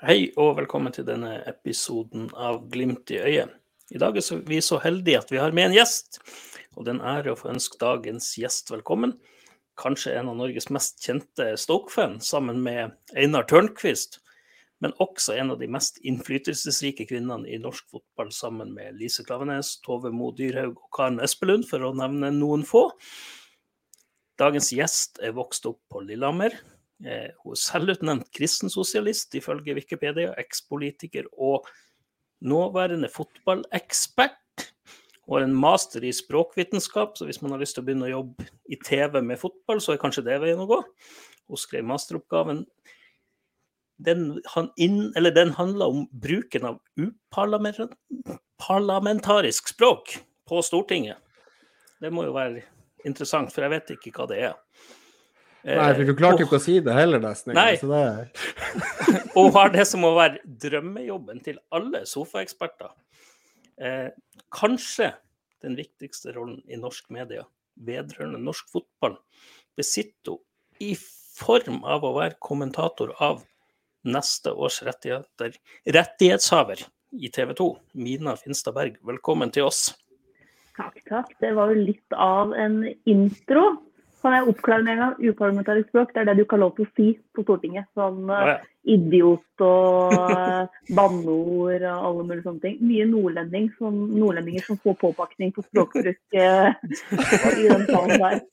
Hei og velkommen til denne episoden av Glimt i øyet. I dag er vi så heldige at vi har med en gjest, og det er en ære å få ønske dagens gjest velkommen. Kanskje en av Norges mest kjente Stoke-fan, sammen med Einar Tørnquist. Men også en av de mest innflytelsesrike kvinnene i norsk fotball, sammen med Lise Klavenes, Tove Mo Dyrhaug og Karen Espelund, for å nevne noen få. Dagens gjest er vokst opp på Lillehammer, Eh, hun er selvutnevnt kristensosialist, ifølge Wikipedia, ekspolitiker og nåværende fotballekspert. Hun har en master i språkvitenskap, så hvis man har lyst til å begynne å jobbe i TV med fotball, så er kanskje det veien å gå. Hun skrev masteroppgaven. Den, inn, den handla om bruken av uparlamentarisk språk på Stortinget. Det må jo være interessant, for jeg vet ikke hva det er. Nei, for du klarte jo ikke å si det heller, nesten. Nei. Det... og har det som må være drømmejobben til alle sofaeksperter. Eh, kanskje den viktigste rollen i norsk media vedrørende norsk fotball besitter hun i form av å være kommentator av neste års rettigheter, rettighetshaver i TV 2. Mina Finstad Berg, velkommen til oss. Takk, takk. Det var jo litt av en intro. Kan jeg oppklare med en gang? Uparlamentarisk språk, det er det du ikke har lov til å si på Stortinget. Sånn uh, idiot og uh, banneord og alle mulige sånne ting. Mye nordlending som, nordlendinger som får påpakning på språkbruk uh, i den salen der.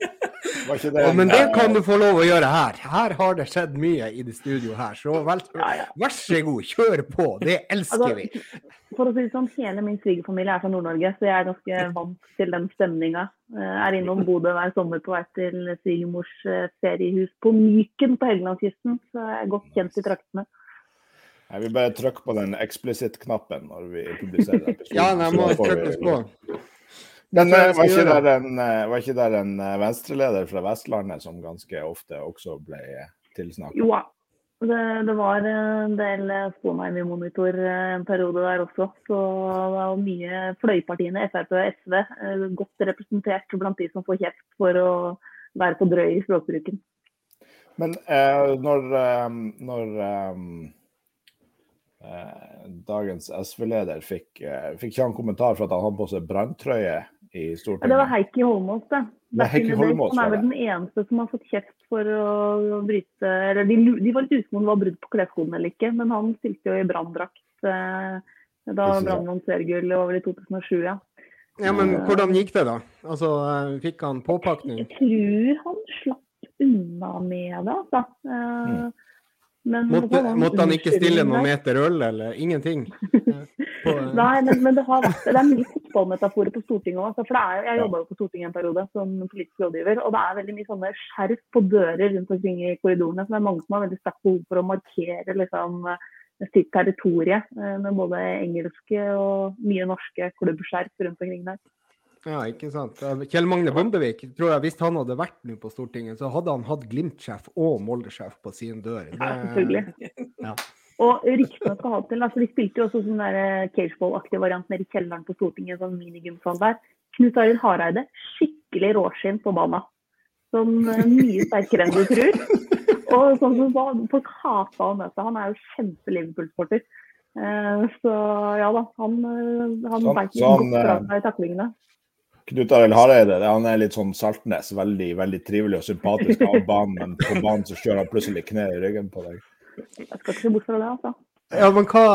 Det, ja, men det kan du få lov å gjøre her. Her har det skjedd mye i det studioet her. Så vel, ja, ja. vær så god, kjør på. Det elsker altså, vi for å si det sånn, hele min svigerfamilie er fra Nord-Norge, så jeg er ganske vant til den stemninga. Eh, er innom Bodø hver sommer på vei til svigermors eh, feriehus på Myken på Helgelandskysten, så jeg er godt kjent i traktene. Jeg vil bare trykke på den eksplisitt-knappen når vi publiserer episoden. ja, den må trykkes på. Men eh, var ikke, der en, var ikke der en venstreleder fra Vestlandet som ganske ofte også ble tilsnakket? Jo, det, det, var en del Sponheim i monitor en periode der også. Så det var mye fløypartiene, Frp og SV, eh, godt representert blant de som får kjeft for å være for drøy i språkbruken. Men eh, når, eh, når eh, dagens SV-leder fikk, eh, fikk ikke han kommentar for at han hadde på seg branntrøye i Stortinget? Ja, det var Heikki Holmås, det. Heikki Holmås, han er vel den eneste som har fått kjeft for å bryte eller De, de var litt usikre om det var brudd på kleskoden eller ikke, men han stilte jo i branndrakt eh, da Brann vant seriegull over i 2007, ja. Ja, Men eh, hvordan gikk det, da? Altså, eh, Fikk han påpakning? Jeg tror han slapp unna med det. altså. Mm. Men måtte, måtte han ikke stille noen meter øl, eller ingenting? På, Nei, men, men det, har, det, er mye fotballmetaforer på Stortinget òg. Altså, jeg jobba jo på Stortinget en periode som politisk rådgiver. Og det er veldig mye sånne skjerf på dører rundt omkring i korridorene. Så det er mange som har veldig sterkt behov for å markere liksom, sitt territorie eh, med både engelske og mye norske klubbskjerf rundt omkring der. Ja, ikke sant. Kjell Magne Bondevik, tror jeg hvis han hadde vært nå på Stortinget, så hadde han hatt Glimt-sjef og Molde-sjef på sin dør. Det... Ja, selvfølgelig. Ja. Og ryktene skal ha til altså De spilte jo også sånn der cageball-aktig variant nede i kjelleren på Stortinget, sånn minigymsal der. Knut Arild Hareide, skikkelig råskinn på banen. Sånn eh, mye sterkere enn du tror. Og sånn som folk hata å møte. Han er jo kjempe-Liverpool-sporter. Eh, så ja da, han, eh, han sånn, beit sånn, godt fra seg i taklingene. Knut Arild Hareide han er litt sånn Saltnes. Veldig veldig trivelig og sympatisk av banen, men på banen så kjører han plutselig kneet i ryggen på deg. Jeg skal ikke se bort fra det, altså. Ja, men hva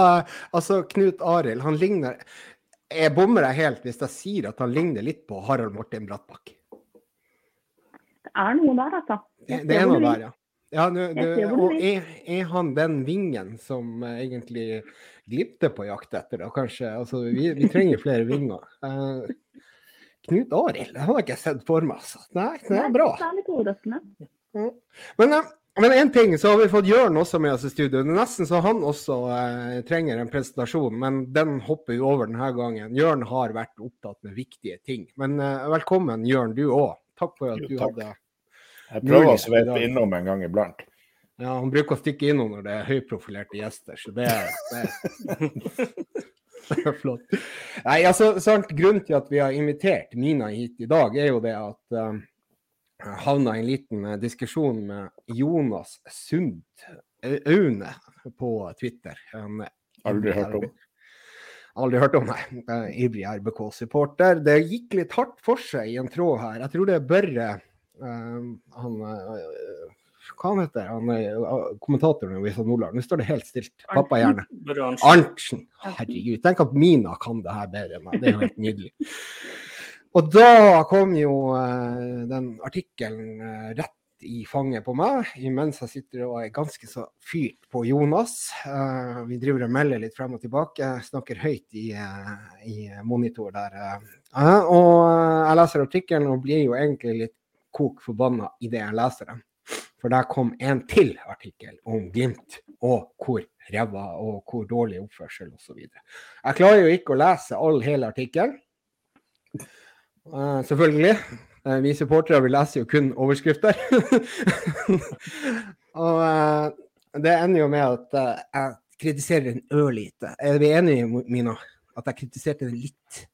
Altså, Knut Arild, han ligner Jeg bommer deg helt hvis jeg sier at han ligner litt på Harald Martin Brattbakk. Det er noe der, altså. Det, det er noe der, ja. Ja, nu, du, og er, er, han den vingen som uh, egentlig glipter på jakt etter, da, kanskje? Altså, vi, vi trenger flere vinger. Uh, Knut Arild, det har jeg ikke sett for meg. Altså. Nei, det er bra. Overraskende. Men, eh, men en ting, så har vi fått Jørn også med oss i studio. Det er nesten så han også eh, trenger en presentasjon, men den hopper vi over denne gangen. Jørn har vært opptatt med viktige ting. Men eh, velkommen, Jørn, du òg. Takk for at du jo, hadde Jeg prøver å sveipe innom en gang iblant. Ja, han bruker å stikke innom når det er høyprofilerte gjester, så det det Flott. Nei, altså, sant, Grunnen til at vi har invitert Mina hit i dag, er jo det at um, jeg havna i en liten uh, diskusjon med Jonas Sund Aune på Twitter. En, Aldri hørt om. Aldri hørt om, nei. Ivrig RBK-supporter. Det gikk litt hardt for seg i en tråd her. Jeg tror det er Børre um, han, uh, Hva han heter han? Uh, kommentatoren i Visa Nordland. Nå står det helt stilt. Pappa gjerne. Arntzen. Herregud. Tenk at Mina kan det her bedre enn meg. Det er jo helt nydelig. Og da kom jo den artikkelen rett i fanget på meg, imens jeg sitter og er ganske så fyrt på Jonas. Uh, vi driver og melder litt frem og tilbake, snakker høyt i, uh, i monitor der. Uh, og jeg leser artikkelen og blir jo egentlig litt kok forbanna idet jeg leser den. For der kom en til artikkel om Glimt og hvor ræva og hvor dårlig oppførsel osv. Jeg klarer jo ikke å lese all hele artikkelen. selvfølgelig. Uh, vi supportere vi leser jo kun overskrifter. og uh, det ender jo med at uh, jeg kritiserer den ørlite. Er vi enige, Mina? At jeg kritiserte den litt?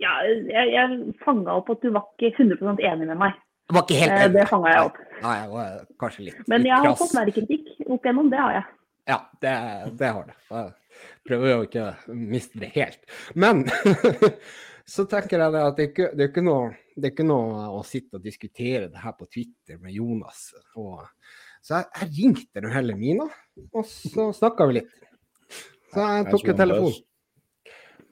Ja, jeg, jeg fanga opp at du var ikke 100% enig med meg. Jeg var ikke helt eh, Det fanga jeg opp. Nei, jeg var kanskje litt Men jeg har fått merketikk kritikk opp igjennom, det har jeg. Ja, det, det har du. Prøver jo ikke å miste det helt. Men så tenker jeg at det, ikke, det, er ikke noe, det er ikke noe å sitte og diskutere det her på Twitter med Jonas. Og, så jeg, jeg ringte nå heller Mina, og så snakka vi litt. Så jeg tok en telefon.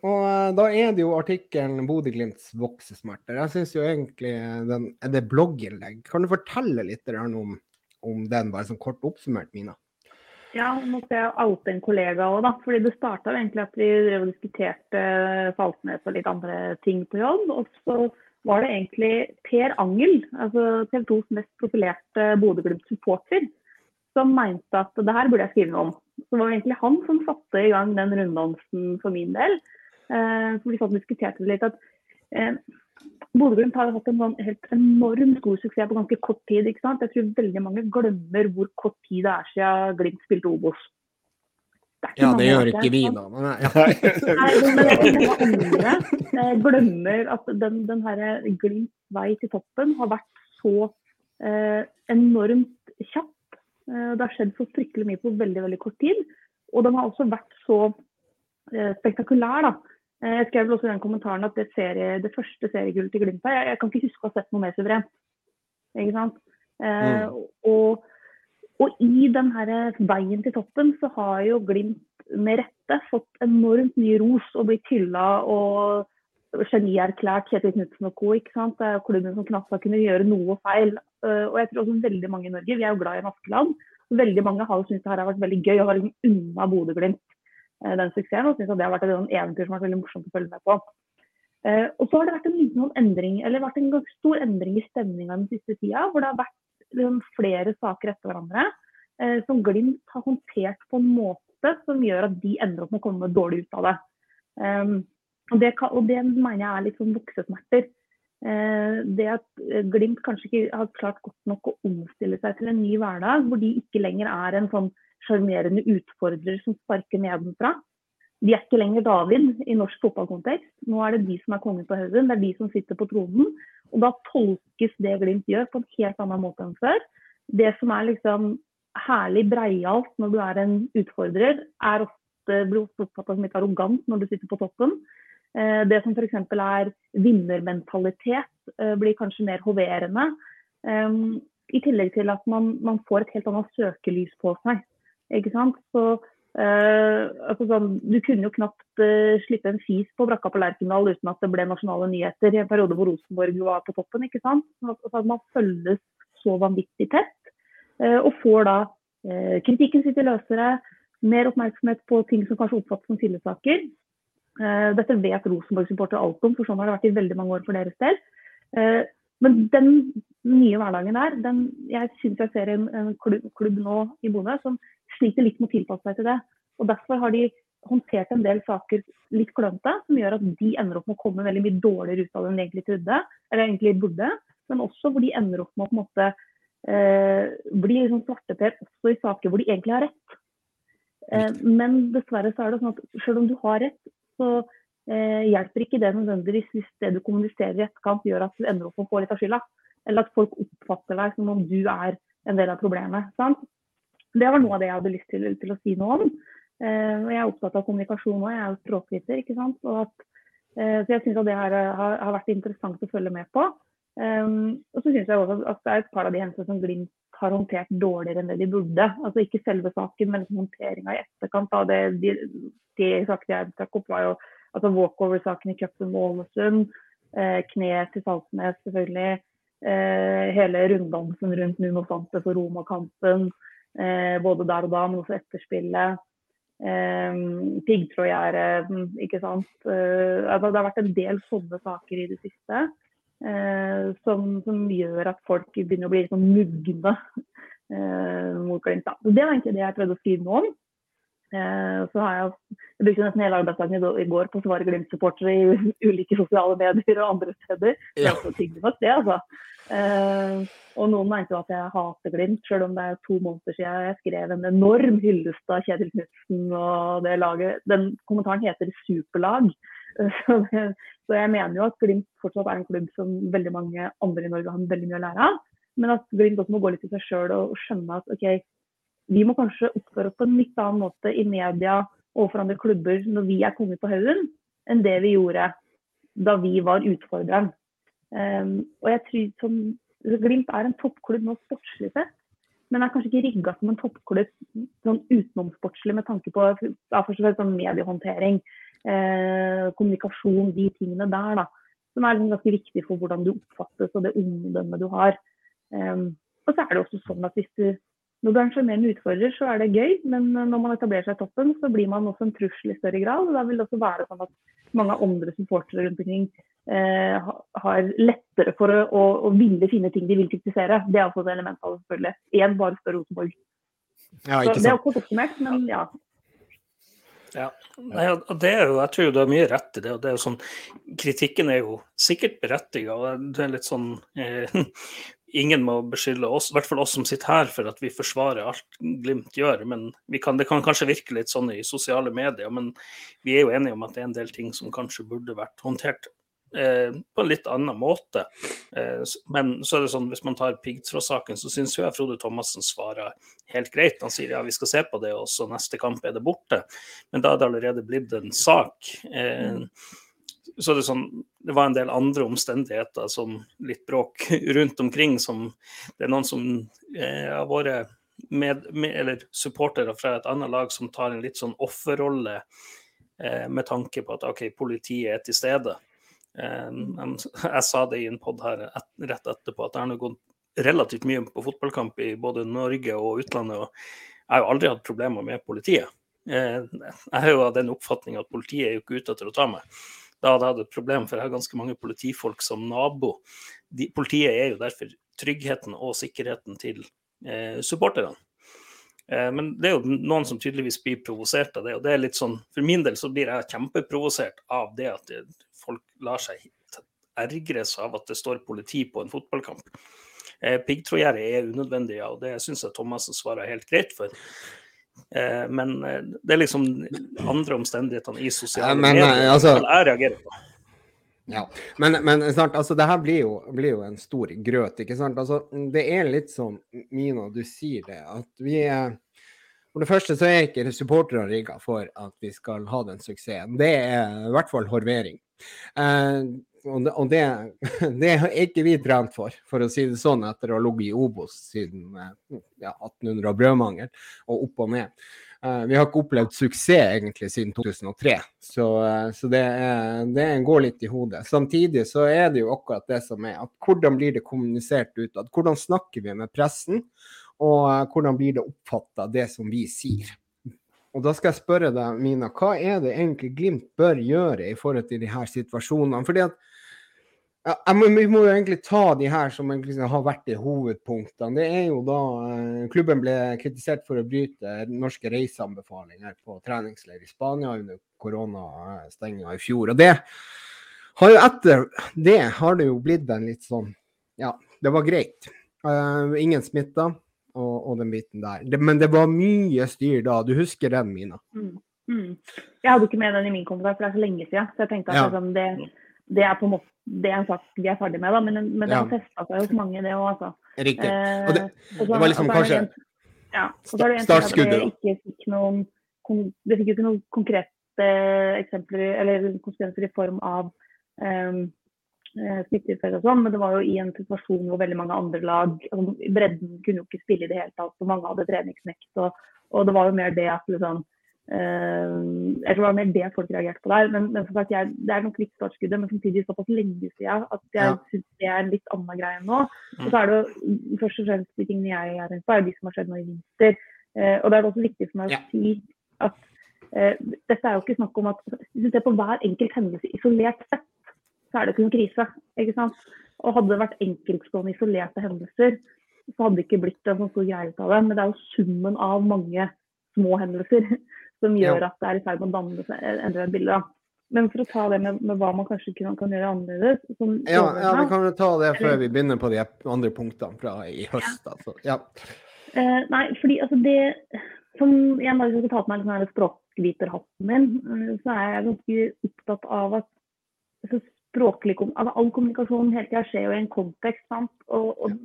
Og uh, da er det jo artikkelen 'Bodø-Glimts voksesmerter'. Jeg syns jo egentlig den, Er det blogginnlegg? Kan du fortelle litt om, om den, bare sånn kort oppsummert, Mina? Ja, nå skal jeg oute en kollega òg, da. Fordi det starta egentlig at vi drev og diskuterte Falsnes og litt andre ting på jobb. Og så var det egentlig Per Angel, altså TV 2s mest profilerte Bodø-Glimt-supporter, som mente at det her burde jeg skrive noe om. Så det var egentlig han som satte i gang den runddansen for min del. Eh, for vi satt og diskuterte det litt. at eh, Bodø-Glimt har hatt en sånn helt enormt god suksess på ganske kort tid. ikke sant? Jeg tror veldig mange glemmer hvor kort tid det er siden Glimt spilte Obos. Det ja, det gjør ikke vi, da. Men, ja. Nei, men mange andre eh, glemmer at den, den her Glimts vei til toppen har vært så eh, enormt kjapp. Eh, det har skjedd så fryktelig mye på veldig veldig kort tid. Og den har også vært så eh, spektakulær. da. Eh, jeg skrev også i den kommentaren at det, serie, det første seriegullet til Glimt jeg, jeg, kan ikke huske å ha sett noe mer suverent. Ikke sant? Eh, mm. og, og, i den her veien til toppen så har jo Glimt med rette fått enormt mye ros og blitt hylla og genierklært Kjetil Knutsen og co. ikke sant? Det er klubben som knapt har kunnet gjøre noe feil. Og jeg tror også veldig mange i Norge, vi er jo glad i Maskeland, veldig mange har syntes det her har vært veldig gøy å være unna Bodø-Glimt. Eh, den suksessen. Og syns det har vært et eventyr som har vært veldig morsomt å følge med på. Eh, og så har det vært en liten endring, eller vært en ganske stor endring i stemninga den siste tida. Hvor det har vært liksom, flere saker etter hverandre eh, som Glimt har håndtert på en måte som gjør at de ender opp med å komme dårlig ut av det. Um, og, det og, det mener jeg er litt sånn voksesmerter. Det at Glimt kanskje ikke har klart godt nok å omstille seg til en ny hverdag, hvor de ikke lenger er en sånn sjarmerende utfordrer som sparker nedenfra. De er ikke lenger David i norsk fotballkontekst. Nå er det de som er kongen på haugen, det er de som sitter på tronen. Og da tolkes det Glimt gjør på en helt annen måte enn før. Det som er liksom herlig breialt når du er en utfordrer, er ofte, blir ofte oppfatta som litt arrogant når du sitter på toppen. Eh, det som f.eks. er vinnermentalitet, eh, blir kanskje mer hoverende. Eh, I tillegg til at man, man får et helt annet søkelys på seg. Ikke sant? Så, uh, altså sånn, du kunne jo knapt uh, slippe en fis på brakka på Lerkendal uten at det ble nasjonale nyheter i en periode hvor Rosenborg var på toppen. ikke sant? Altså, man følges så vanvittig tett, uh, og får da kritikken sitter løsere, mer oppmerksomhet på ting som kanskje oppfattes som fillesaker. Dette vet Rosenborg-supportere alt om, for sånn har det vært i veldig mange år for deres del. Men den nye hverdagen der, den, jeg syns jeg ser en, en klubb, klubb, nå i Bodø som sliter litt med å tilpasse seg til det. Og Derfor har de håndtert en del saker litt klønete, som gjør at de ender opp med å komme veldig mye dårligere ut av det enn de egentlig trodde, eller egentlig burde. Men også hvor de ender opp med å på en måte eh, bli liksom svarteper også i saker hvor de egentlig har rett. Eh, men dessverre så er det sånn at selv om du har rett, så hjelper ikke det nødvendigvis hvis det du kommuniserer i etterkant gjør at du ender opp med å få litt av skylda. Eller at folk oppfatter deg som om du er en del av problemet. Sant? det var noe av det jeg hadde lyst til, til å si noe om. Eh, jeg er opptatt av kommunikasjon òg, jeg er jo språkviter. ikke sant? At, eh, så jeg syns det her har, har, vært interessant å følge med på. Um, og så syns jeg også at det er et par av de hendelsene som Glimt har håndtert dårligere enn det de burde. Altså Ikke selve saken, men liksom håndteringa i etterkant. av det, De, de sakene jeg trakk opp, var jo altså walkover-saken i cupen med Ålesund. Eh, kne til Saltnes, selvfølgelig. Eh, hele runddansen rundt Nuno Sante for Roma-kampen. Eh, både der og da, men også etterspillet. Eh, Piggtrådgjerdet, ikke sant. Eh, altså, det har vært en del sånne saker i det siste. Eh, som, som, gjør at folk begynner å bli litt sånn mugne eh, mot Glimt. Det var egentlig det jeg prøvde å skrive noe om. Eh, så har jeg, jeg brukte nesten hele arbeidsdagen i går på å svare Glimt-supportere i ulike sosiale medier og andre steder. Det er også tydelig nok, det, altså. Eh, og noen mente jo at jeg hater Glimt, selv om det er to måneder siden jeg skrev en enorm hyllest av Kjetil Knutsen og det laget. Den kommentaren heter 'superlag'. Så, det, så, jeg mener jo at Glimt fortsatt er en klubb som veldig mange andre i Norge har veldig mye å lære av. Men at Glimt også må gå litt i seg sjøl og skjønne at OK, vi må kanskje oppføre oss på en litt annen måte i media overfor andre klubber når vi er konge på haugen, enn det vi gjorde da vi var utfordreren. Um, og jeg tror som Glimt er en toppklubb nå sportslig sett, men er kanskje ikke rigga som en toppklubb sånn utenomsportslig med tanke på ja, sånn mediehåndtering, eh, kommunikasjon, de tingene der. da, Som er liksom ganske viktig for hvordan du oppfattes og det omdømmet du har. Um, og så er det også sånn at hvis du når du er en sjarmerende utfordrer, så er det gøy, men når man etablerer seg i toppen, så blir man også en trussel i større grad. og Da vil det også være sånn at mange andre supportere rundt omkring eh, har lettere for å, å, å, ville finne ting de vil kritisere. Det er også et element av det, selvfølgelig. Én bare spør Rosenborg. Ja, så det er også oppsummert, men ja. Ja, Nei, det er jo, Jeg tror du har mye rett i det. og det er jo sånn, Kritikken er jo sikkert berettiget. og det er litt sånn eh, ingen må beskylde oss, i hvert fall oss som sitter her, for at vi forsvarer alt Glimt gjør. men kan, Det kan kanskje virke litt sånn i sosiale medier, men vi er jo enige om at det er en del ting som kanskje burde vært håndtert eh, på en litt annen måte. Eh, men så er det sånn, hvis man tar piggtrådsaken, så syns jeg Frode Thomassen svarer helt greit. Han sier ja, vi skal se på det, og så neste kamp er det borte. Men da er det allerede blitt en sak. Eh, så det, sånn, det var en del andre omstendigheter, som litt bråk rundt omkring, som det er noen som eh, har vært med, med, eller supportere fra et annet lag som tar en litt sånn offerrolle eh, med tanke på at OK, politiet er til stede. Eh, jeg sa det i en pod her et, rett etterpå, at jeg har gått relativt mye på fotballkamp i både Norge og utlandet, og jeg har jo aldri hatt problemer med politiet. Eh, jeg har jo den oppfatning at politiet er jo ikke ute etter å ta meg da hadde jeg hatt et problem, for jeg har ganske mange politifolk som nabo. De, politiet er jo derfor tryggheten og sikkerheten til eh, supporterne. Eh, men det er jo noen som tydeligvis blir provosert av det. og det er litt sånn, For min del så blir jeg kjempeprovosert av det at folk lar seg ergres av at det står politi på en fotballkamp. Eh, er unødvendig, ja, og det syns jeg Thomassen svarer helt greit for. Eh, men eh, det er liksom andre omstendighetene i sosiale men, medier altså, jeg reagerer på. Ja, Men, men snart, altså, det her blir jo, blir jo, en stor grøt. ikke sant? Altså, det er litt som Mina, du sier det, at vi er For det første så er ikke supporterne rigga for at vi skal ha den suksessen. Det er i hvert fall horvering. Eh, og, det, det, er ikke vi trent for, for å si det sånn, etter å ha ligget i Obos siden eh, ja, 1800 og brødmangel og opp og ned. Uh, vi har ikke opplevd suksess egentlig siden 2003, så, uh, så det, det, går litt i hodet. Samtidig så er det jo akkurat det som er at hvordan blir det kommunisert utad? Hvordan snakker vi med pressen? Og uh, hvordan blir det oppfatta, det som vi sier? Og da skal jeg spørre deg, Mina, hva er det egentlig Glimt bør gjøre i forhold til de her situasjonene? Fordi at ja, må, vi må jo egentlig ta de her som liksom har vært i hovedpunktene. Det er jo da eh, Klubben ble kritisert for å bryte norske reiseanbefalinger på treningsleir i Spania under koronastenginga i fjor. Og det har jo etter det har det jo blitt en litt sånn Ja, det var greit. Uh, ingen smitta og, og, den biten der. Det, men det var mye styr da. Du husker den, Mina? Mm. Mm. Jeg hadde ikke med den i min kommentar, for det er så lenge siden. Så jeg tenkte at ja. liksom, det det er på en måte det er en sak vi er ferdig med, da. Men, men det ja. har festa seg hos mange, det òg, altså. Riktig. Og det, eh, det var liksom kanskje Ja. Og så det Startskuddet, da. Fikk noen, det fikk jo ikke noen konkrete eksempler eller konsekvenser i form av um, smitteutbrudd og sånn, men det var jo i en situasjon hvor veldig mange andre lag altså, Bredden kunne jo ikke spille i det hele tatt, og mange hadde treningsnekt. Og, og det var jo mer det at liksom Uh, jeg tror det var mer det folk reagerte på der. Men, men som sagt, jeg, det er nok litt startskuddet, men samtidig såpass lenge siden at jeg ja. syns det er en litt annen greie nå. Mm. Og så er det jo først og fremst de tingene jeg er redd for, er de som har skjedd nå i vinter. Uh, og det er også viktig for meg å si at uh, dette er jo ikke snakk om at Hvis du ser på hver enkelt hendelse isolert sett, så er det ikke noen krise. ikke sant? Og hadde det vært enkeltstående isolerte hendelser, så hadde det ikke blitt en sånn stor greie ut av det. Men det er jo summen av mange små hendelser som gjør at det er i ferd med å danne endre et bilde. Men for å ta det med, med hva man kanskje kan, kan gjøre annerledes ja, ja, vi kan jo ta det før vi begynner på de andre punktene fra i høst. Ja. Altså. Ja. Eh, nei, fordi altså det som Jeg bare skal ta på meg liksom språkviterhatten min, uh, så er jeg ganske opptatt av at altså, språklig, altså, all kommunikasjon hele tida skjer jo i en kontekst. sant? Og, og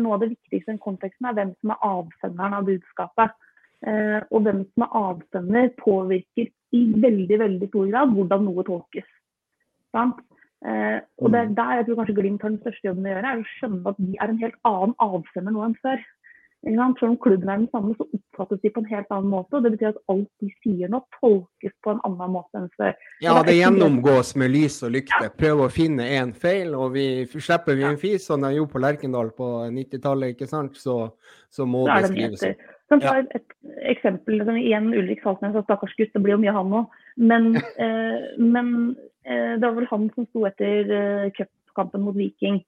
Noe av det viktigste i den konteksten er hvem som er avsenderen av budskapet. Eh, og hvem som er avsender, påvirker i veldig veldig stor grad hvordan noe tolkes. Sant? Eh, og det er mm. der jeg tror kanskje Glimt har den største jobben å gjøre, er å skjønne at de er en helt annen avsender nå enn før. Selv om klubben er den samme, så oppfattes de på en helt annen måte. og Det betyr at alt de sier nå, tolkes på en annen måte enn før. Ja, det gjennomgås med lys og lykte. Ja. Prøv å finne én feil, og vi slipper vi en fis, som de gjorde på Lerkendal på 90-tallet, ikke sant, så, så må så det skrives opp. Kan ta ja. et eksempel. Liksom, igjen Ulrik Saltnes, stakkars gutt, det blir jo mye han òg. Men, eh, men eh, det var vel han som sto etter eh, cupkampen mot Viking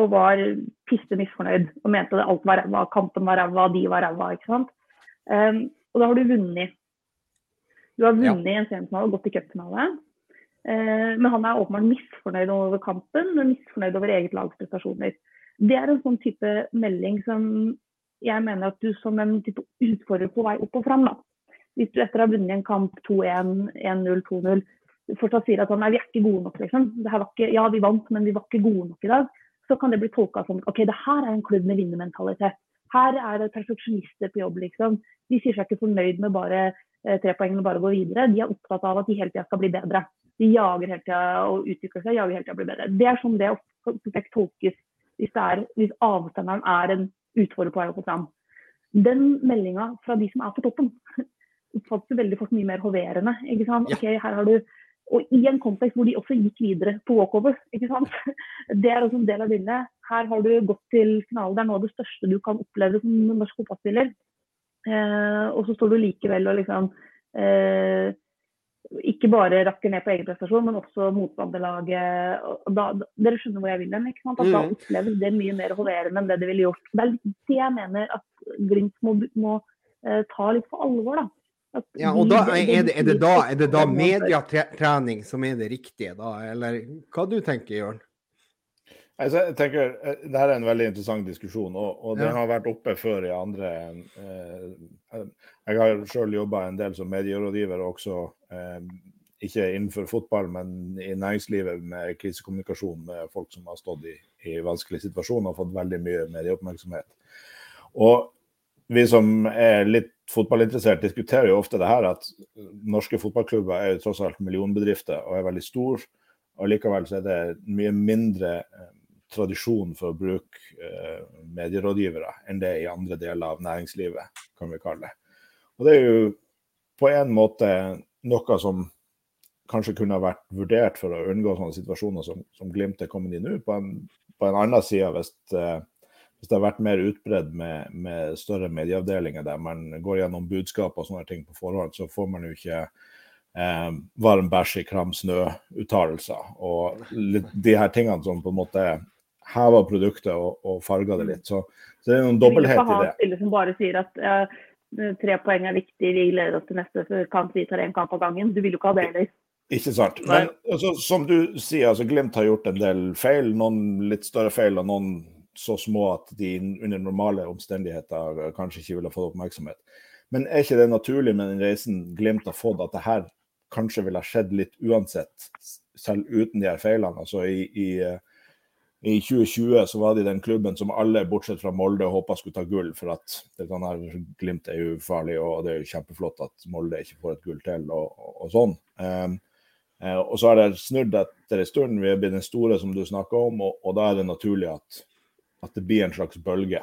og var pisse misfornøyd og mente at alt var ræva, kampen var ræva, de var ræva. ikke sant? Um, og da har du vunnet. Du har vunnet ja. en semifinale og gått i cupfinale. Uh, men han er åpenbart misfornøyd over kampen og misfornøyd over eget lags prestasjoner. Det er en sånn type melding som jeg mener at du som en type utfordrer på vei opp og fram. da. Hvis du etter å ha vunnet en kamp 2-1, 1-0, 2-0 fortsatt sier at han, nei, vi er ikke gode nok. liksom. Ikke, ja, vi vant, men vi var ikke gode nok i dag. Så kan det bli tolka som ok, det her er en klubb med vinnermentalitet. Her er det perfeksjonister på jobb, liksom. De sier seg ikke fornøyd med bare eh, tre poeng og bare gå videre. De er opptatt av at de hele tida skal bli bedre. De jager hele tida og utvikler seg, jager hele tida å bli bedre. Det er sånn det ofte tolkes hvis, det er, hvis avsenderen er en utfordrer på vei opp og fram. Den meldinga fra de som er på toppen, oppfattes veldig fort mye mer hoverende. ikke sant? Ja. Ok, her har du og i en kontekst hvor de også gikk videre på walkover. ikke sant? Det er også en del av bildet. Her har du gått til finalen. Det er noe av det største du kan oppleve som norsk fotballspiller. Eh, og så står du likevel og liksom eh, ikke bare rakker ned på egen prestasjon, men også motstanderlaget. Da, dere skjønner hvor jeg vil hen? ikke sant? At Da mm. oppleves det mye mer hoverende enn det det ville gjort. Det er litt det jeg mener at Glimt må, må eh, ta litt på alvor. da. Ja, og da er det, er det da, er det da mediatrening som er det riktige, da? Eller hva du tenker, Jørn? Altså, jeg tenker, Det her er en veldig interessant diskusjon, og, og den har vært oppe før i andre eh, Jeg har selv jobba en del som medierådgiver også, eh, ikke innenfor fotball, men i næringslivet med krisekommunikasjon med folk som har stått i, i vanskelige situasjoner og fått veldig mye medieoppmerksomhet. Og vi som er litt fotballinteressert, diskuterer jo ofte det her at norske fotballklubber er jo tross alt millionbedrifter og er veldig store. Og likevel så er det mye mindre eh, tradisjon for å bruke eh, medierådgivere enn det i andre deler av næringslivet, kan vi kalle det. Og det er jo på en måte noe som kanskje kunne vært vurdert for å unngå sånne situasjoner som, som Glimt er kommet i nå. På på en annen side, hvis, eh, hvis, det har vært mer utbredd med, med, større medieavdelinger der man går gjennom budskap og sånne ting på forhånd, så får man jo ikke eh, varm bæsj i kram snø-uttalelser. Og litt, de her tingene som på en måte hever produktet og, og farger det litt. Så, så, det er noen dobbelthet i det. Spillere som bare sier at ja, tre poeng er viktig, vi gleder oss til neste kamp, vi tar én kamp av gangen. Du vil jo ikke ha det heller. Ikke sant. Men altså, som du sier, altså, Glimt har gjort en del feil. Noen litt større feil, og noen så små at de under normale omstendigheter kanskje ikke ville fått oppmerksomhet. Men er ikke det naturlig med den reisen Glimt har fått, at det her kanskje ville ha skjedd litt uansett, selv uten de her feilene? Altså i, i i 2020 så var de den klubben som alle, bortsett fra Molde, håpa skulle ta gull. For at kan her, Glimt er jo ufarlig, og det er jo kjempeflott at Molde ikke får et gull til, og, og, og sånn. Um, og så har det snudd etter en stund. Vi er blitt den store, som du snakker om, og, og, da er det naturlig at, at det blir en slags bølge.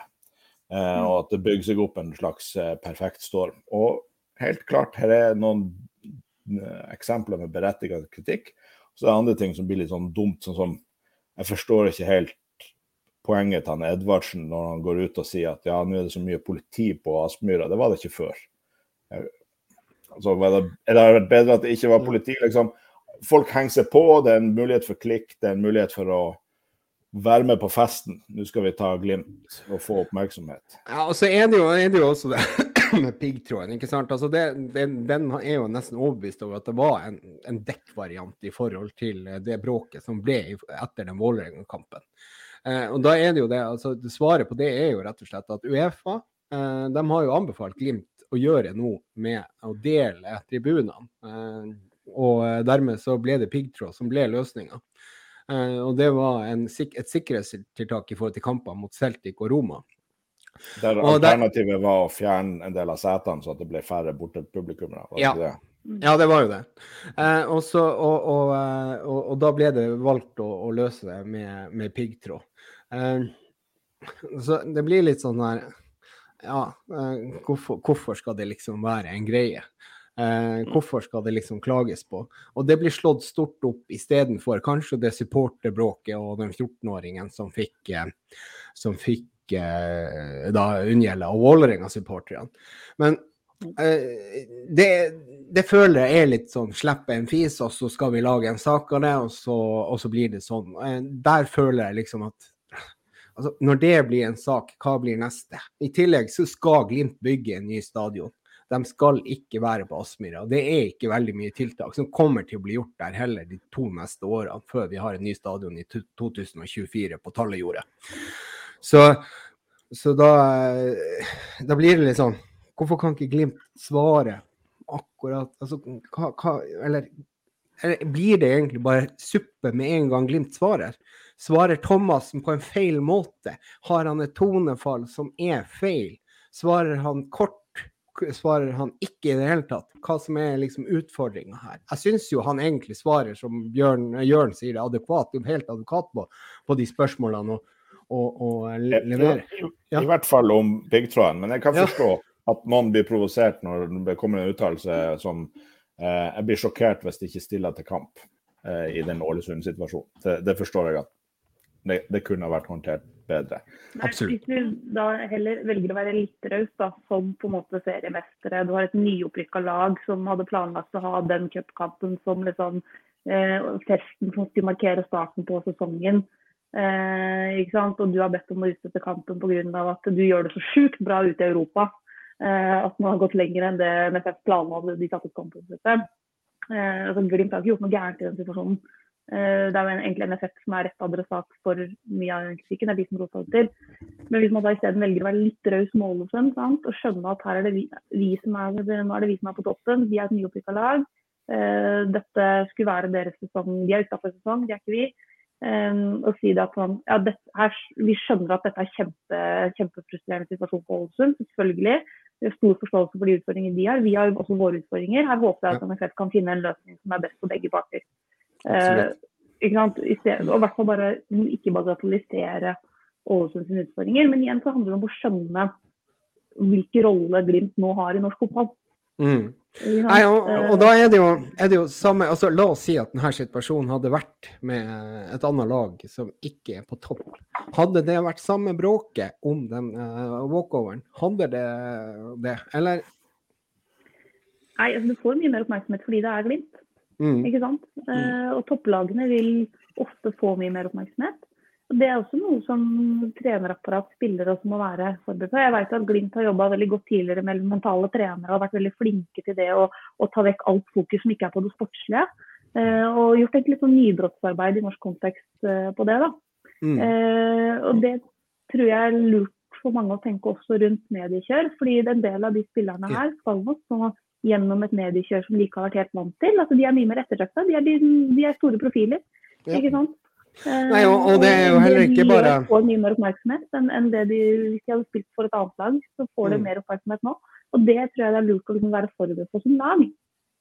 Eh, og at det bygger seg opp en slags eh, perfekt storm. Og helt klart, her er noen eksempler med berettiget kritikk. Så det er andre ting som blir litt sånn dumt, sånn som jeg forstår ikke helt poenget til han Edvardsen når han går ut og sier at ja, nå er det så mye politi på Aspmyra. Det var det ikke før. Altså, det, det vært bedre at det ikke var politi? liksom? Folk henger seg på, det er en mulighet for klikk, det er en mulighet for å være med på festen. Nå skal vi ta Glimt og få oppmerksomhet. Ja, og så er det jo, er det jo også det med piggtråden. ikke sant? Altså det, det, den er jo nesten overbevist over at det var en, en dekkvariant i forhold til det bråket som ble etter den Vålerenga-kampen. Eh, og da er det jo det, altså Svaret på det er jo rett og slett at Uefa eh, de har jo anbefalt Glimt å gjøre noe med å dele tribunene. Eh, og dermed så ble det piggtråd som ble løsninga. Eh, og det var en, et sikkerhetstiltak i forhold til kamper mot Celtic og Roma. Der alternativet der, var å fjerne en del av setene, så at det ble færre bortepublikummere? Ja. Det? ja, det var jo det. Eh, og, så, og, og, eh, og, da ble det valgt å, å løse det med, med piggtråd. Eh, så det blir litt sånn her Ja, eh, hvorfor, hvorfor, skal det liksom være en greie? Eh, hvorfor skal det liksom klages på? Og det blir slått stort opp istedenfor kanskje det supporterbråket og den 14-åringen som fikk, eh, som fikk eh, da unngjelde av Vålerenga-supporterne. Men eh, det, det, føler jeg er litt sånn slippe en fis, og så skal vi lage en sak av det, og så, og så blir det sånn. Eh, der føler jeg liksom at altså, Når det blir en sak, hva blir neste? I tillegg så skal Glimt bygge en ny stadion. De skal ikke være på Aspmyra. Det er ikke veldig mye tiltak som kommer til å bli gjort der heller de to neste årene, før vi har en ny stadion i 2024 på Tallejordet. Så, så da, da, blir det litt sånn Hvorfor kan ikke Glimt svare akkurat altså, hva, hva, eller, eller, blir det egentlig bare suppe med en gang Glimt svarer? Svarer Thomassen på en feil måte? Har han et tonefall som er feil? Svarer han kort? Svarer han ikke i det hele tatt? Hva som er liksom utfordringa her? Jeg syns jo han egentlig svarer som Bjørn, Jørn sier det, adekvat, helt advokat på, på de spørsmålene. og og, og levere. Ja. I hvert fall om piggtråden. Men jeg kan forstå ja. at noen blir provosert når det kommer en uttalelse som eh, Jeg blir sjokkert hvis de ikke stiller til kamp eh, i den Ålesund-situasjonen. Det, det, forstår jeg at det, det, kunne ha vært håndtert bedre. Nei, Hvis du da heller velger å være litt raus, da, som på en måte seriemestere. Du har et nyopprykka lag som hadde planlagt å ha den cupkampen som liksom eh, festen som skulle markere starten på sesongen. Eh, ikke sant? Og du har bedt om å utsette kampen pga. at du gjør det så sjukt bra ute i Europa. Eh, at man har gått lenger enn det NFF planla de satte ut kampen. Eh, altså, Glimt har ikke gjort noe gærent i den situasjonen. Eh, det er jo egentlig NFF som er rett adressat for mye av kritikken. Det er de som rota til. Men hvis man da isteden velger å være litt raus med Ålesund og skjønne at her er det vi, vi, som er, nå er det vi som er på toppen, vi er et nyopprykka lag. Eh, dette skulle være deres sesong. De er utafor sesong, det er ikke vi. Um, og si det at man, ja, det her, Vi skjønner at dette er kjempe, kjempefrustrerende situasjon for Ålesund, selvfølgelig. Det er stor forståelse for de utfordringene de har. Vi har jo også våre utfordringer. Her håper jeg at NFF kan finne en løsning som er best for begge parter. Uh, ikke sant? Og i hvert fall bare ikke bagatellisere Ålesunds utfordringer. Men igjen så handler det om å skjønne hvilken rolle Glimt nå har i norsk fotball. Mm. Nei, og, og, da er det, jo, er det, jo, samme altså La oss si at denne situasjonen hadde vært med et annet lag som ikke er på topp. Hadde det vært samme bråket om den uh, walkoveren? Hadde det det, eller? Nei, altså du får mye mer oppmerksomhet fordi det er Glimt. Mm. Ikke sant? Uh, og topplagene vil ofte få mye mer oppmerksomhet. Og Det er også noe som trenerapparat, spillere også må være forberedt på. Jeg vet at Glimt har jobba veldig godt tidligere med mentale trenere og vært veldig flinke til det å, å ta vekk alt fokus som ikke er på det sportslige. Eh, og gjort et litt sånn nybrottsarbeid i norsk kontekst eh, på det. da. Mm. Eh, og det tror jeg er lurt for mange å tenke også rundt mediekjør. fordi en del av de spillerne her skal nok gjennom et mediekjør som de ikke har vært helt vant til. Altså, de er mye mer ettertrakta. De, de, de, er store profiler. Ja. ikke sant? Nei, og, og, det er jo heller ikke bare De får mye mer oppmerksomhet enn, enn det de hvis de hadde spilt for et annet lag. Så får de mm. mer oppmerksomhet nå. Og det tror jeg det er lurt å liksom være forberedt på som lag.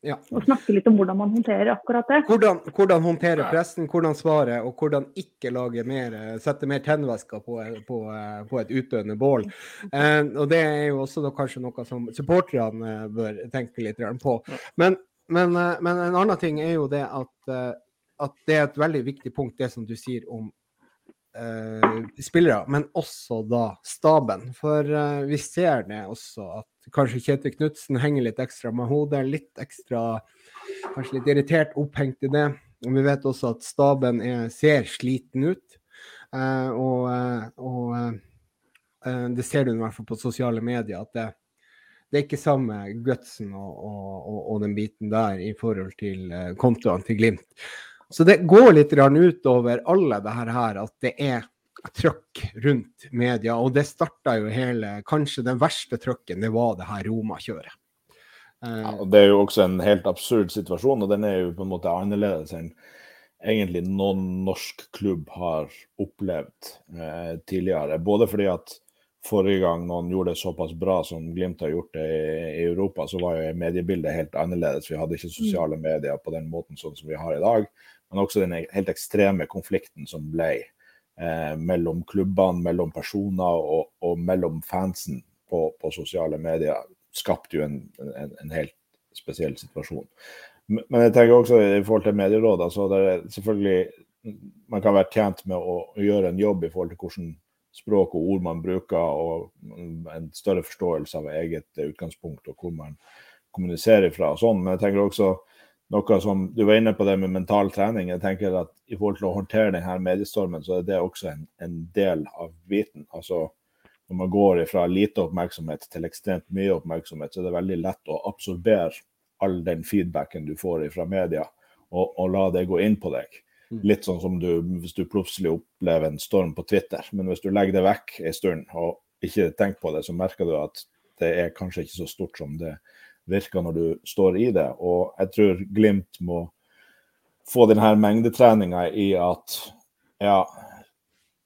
Ja. Og snakke litt om hvordan man håndterer akkurat det. Hvordan, hvordan håndtere pressen, hvordan svare, og hvordan ikke lage mer, sette mer tennvæsker på, på, på, et utdøende bål. Eh, og Det er jo også da, kanskje noe som supporterne bør tenke litt på. Men, men, eh, men, en annen ting er jo det at, eh, at det er et veldig viktig punkt, det som du sier om uh, spillere, men også da staben. For eh, vi ser det også at kanskje Kjetil Knutsen henger litt ekstra med hodet, litt ekstra Kanskje litt irritert, opphengt i det. Og vi vet også at staben er, ser sliten ut. Eh, og, og det ser du i hvert fall på sosiale medier, at det, det er ikke samme gutsen og, og, og, den biten der i forhold til kontoene til Glimt. Så det går litt utover alle det her at det er trøkk rundt media. Og det starta jo hele Kanskje den verste trøkken, det var det her Roma-kjøret. Ja, og Det er jo også en helt absurd situasjon, og den er jo på en måte annerledes enn egentlig noen norsk klubb har opplevd eh, tidligere. Både fordi at forrige gang noen gjorde det såpass bra som Glimt har gjort det i, i Europa, så var jo mediebildet helt annerledes. Vi hadde ikke sosiale medier på den måten sånn som vi har i dag men også den helt ekstreme konflikten som ble eh, mellom klubbene, mellom personer og, og mellom fansen på, på, sosiale medier, skapte jo en, en, en, helt spesiell situasjon. Men jeg tenker også i forhold til medierådet, så det er selvfølgelig man kan være tjent med å, gjøre en jobb i forhold til hvordan språk og ord man bruker, og en større forståelse av eget utgangspunkt og hvor man kommuniserer fra. og sånn, Men jeg tenker også noe som Du var inne på det med mental trening. jeg tenker at I forhold til å håndtere denne mediestormen, så er det også en, en del av biten. Altså, når man går fra lite oppmerksomhet til ekstremt mye oppmerksomhet, så er det veldig lett å absorbere all den feedbacken du får fra media, og, og la det gå inn på deg. Mm. Litt sånn som du, hvis du plutselig opplever en storm på Twitter. Men hvis du legger det vekk en stund og ikke tenker på det, så merker du at det er kanskje ikke så stort som det virker når du står i det. Og jeg tror Glimt må få denne mengdetreninga i at ja,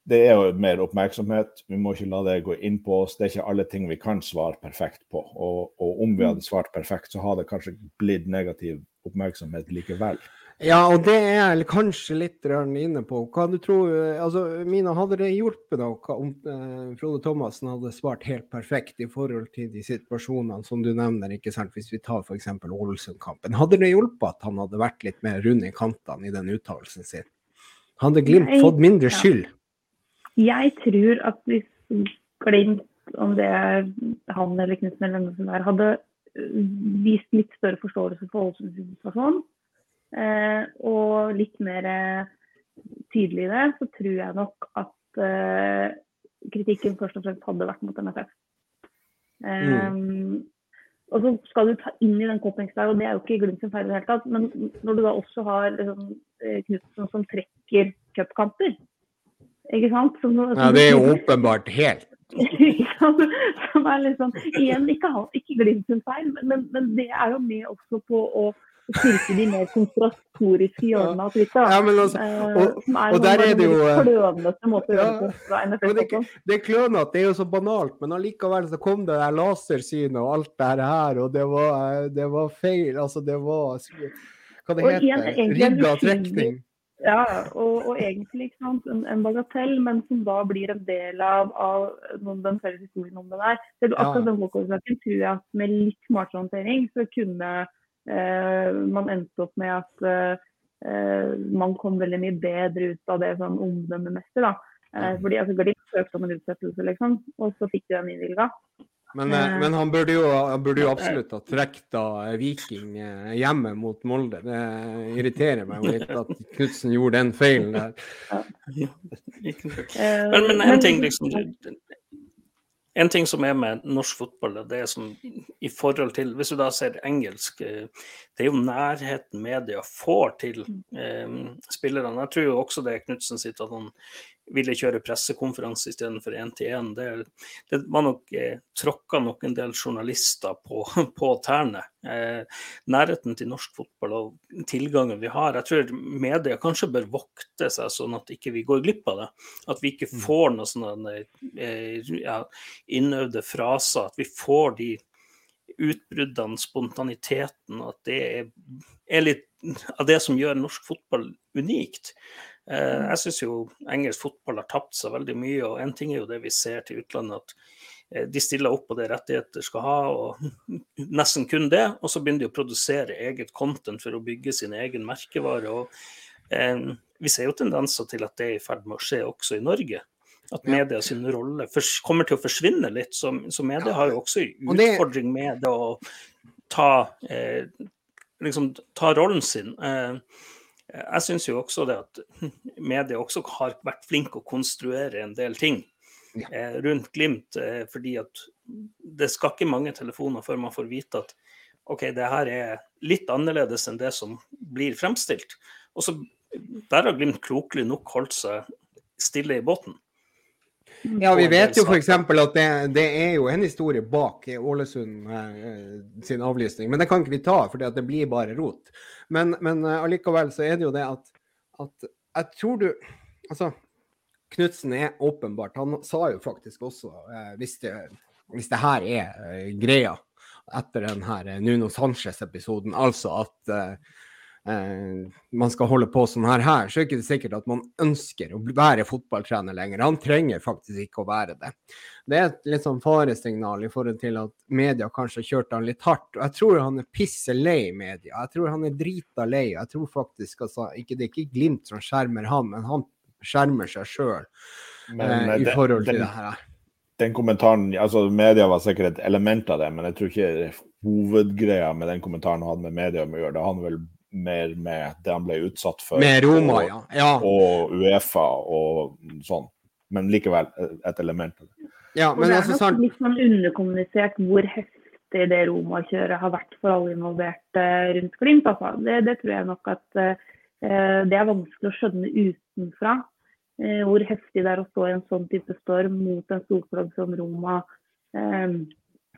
det er jo mer oppmerksomhet. Vi må ikke la det gå inn på oss. Det er ikke alle ting vi kan svare perfekt på. Og, og om vi hadde svart perfekt, så hadde det kanskje blitt negativ oppmerksomhet likevel. Ja, og det er jeg kanskje litt inne på. Hva du tror, altså Mina, hadde det hjulpet deg om eh, Frode Thomassen hadde svart helt perfekt i forhold til de situasjonene som du nevner, ikke sant? hvis vi tar f.eks. Ålesund-kampen. Hadde det hjulpet at han hadde vært litt mer rund i kantene i den uttalelsen sin? Hadde Glimt fått mindre skyld? Jeg tror at hvis Glimt, om det er han eller Knutsen eller hvem som er, hadde eh, vist litt større forståelse for Ålesunds situasjon, Eh, og litt mer eh, tydelig i det, så tror jeg nok at eh, kritikken først og fremst hadde vært mot NFF. Mm. Og så skal du ta inn i den der, og det er jo ikke Glimt sin feil i det hele tatt, men når du da også har liksom, Knutsen som trekker cupkamper, ikke sant? Som, som ja, det er jo åpenbart helt som er liksom, Igjen, ikke, ikke Glimt sin feil, men, men, det er jo med også på å styrke de mer konspiratoriske hjørnene av Twitter. Ja, altså, eh, og, som er og der er det jo eh, klønete måte å gjøre det på NFF. Det, det er klønete, det er jo så banalt, men allikevel så kom det der lasersynet og alt det her, og det var, eh, det var feil. Altså, det var Hva det heter Rigga trekning. Ja, og, og egentlig sant, en, en, bagatell, men som da blir en del av, av noen, den felles historien om det der. Det akkurat ja. den tror jeg at med litt smartere håndtering så kunne man endte opp med at eh, man kom veldig mye bedre ut av det sånn omdømmemessig. da. Eh, fordi altså, Glimt søkte om en utsettelse, liksom, og så fikk de den innvilga. Men, men, han burde jo, han burde jo absolutt ha trukket Viking hjemme mot Molde. Det irriterer meg litt at Knutsen gjorde den feilen der. Ja. Men, men en ting, liksom en ting som er med norsk fotball, det er som i forhold til Hvis du da ser engelsk, eh, det er jo nærheten media får til mm. eh, spillerne. Jeg tror jo også det er Knutsen sitt at han ville kjøre pressekonferanse istedenfor én-til-én. Det, det var nok eh, tråkka nok en del journalister på, på tærne. Eh, nærheten til norsk fotball og tilgangen vi har. Jeg tror media kanskje bør vokte seg sånn at ikke vi går glipp av det. At vi ikke mm. får noen sånne eh, ja, innøvde fraser. At vi får de utbruddene, spontaniteten. At det er, er litt av det som gjør norsk fotball unikt. Eh. Jeg syns jo engelsk fotball har tapt seg veldig mye, og en ting er jo det vi ser til utlandet, at eh, de stiller opp på det rettigheter skal ha, og nesten kun det. Og så begynner de å produsere eget content for å bygge sin egen merkevare. og eh, Vi ser jo tendenser til at det er i ferd med å skje også i Norge. At media sin rolle kommer til å forsvinne litt. Så, så media har jo også en utfordring med det å ta, eh, liksom, ta rollen sin. Eh, jeg syns jo også det at media også har vært flinke å konstruere en del ting ja. eh, rundt Glimt. Eh, fordi at det skal ikke mange telefoner før man får vite at OK, det her er litt annerledes enn det som blir fremstilt. Og så Der har Glimt klokelig nok holdt seg stille i båten. Ja, vi vet jo f.eks. at det, det, er jo en historie bak Ålesund eh, sin avlysning. Men det kan ikke vi ta, for det blir bare rot. Men, men allikevel så er det jo det at, at jeg tror du Altså, Knutsen er åpenbart Han sa jo faktisk også, hvis, det, hvis det her er greia etter den her Nuno Sanchez-episoden, altså at eh, man skal holde på sånn her, her, så er det ikke sikkert at man ønsker å være fotballtrener lenger. Han trenger faktisk ikke å være det. Det er et litt sånn faresignal i forhold til at media kanskje har kjørt han litt hardt. Og jeg tror han er pisse lei media. Jeg tror han er drita lei. Jeg tror faktisk altså, ikke, Det er ikke Glimt som skjermer han, men han skjermer seg sjøl eh, i forhold til det, det her. Den kommentaren, altså Media var sikkert et element av det, men jeg tror ikke hovedgreia med den kommentaren hadde med media å gjøre. Det hadde vel mer med det han ble utsatt for. Med Roma, og, ja. ja. Og Uefa og sånn. Men likevel et element av det. Ja, men det er altså, sant... litt sånn underkommunisert hvor heftig det Roma-kjøret har vært for alle involverte rundt Glimt. Altså. Det, det, tror jeg nok at uh, det er vanskelig å skjønne utenfra. Uh, hvor heftig det er å stå i en sånn type storm mot en storklubb som Roma. Uh,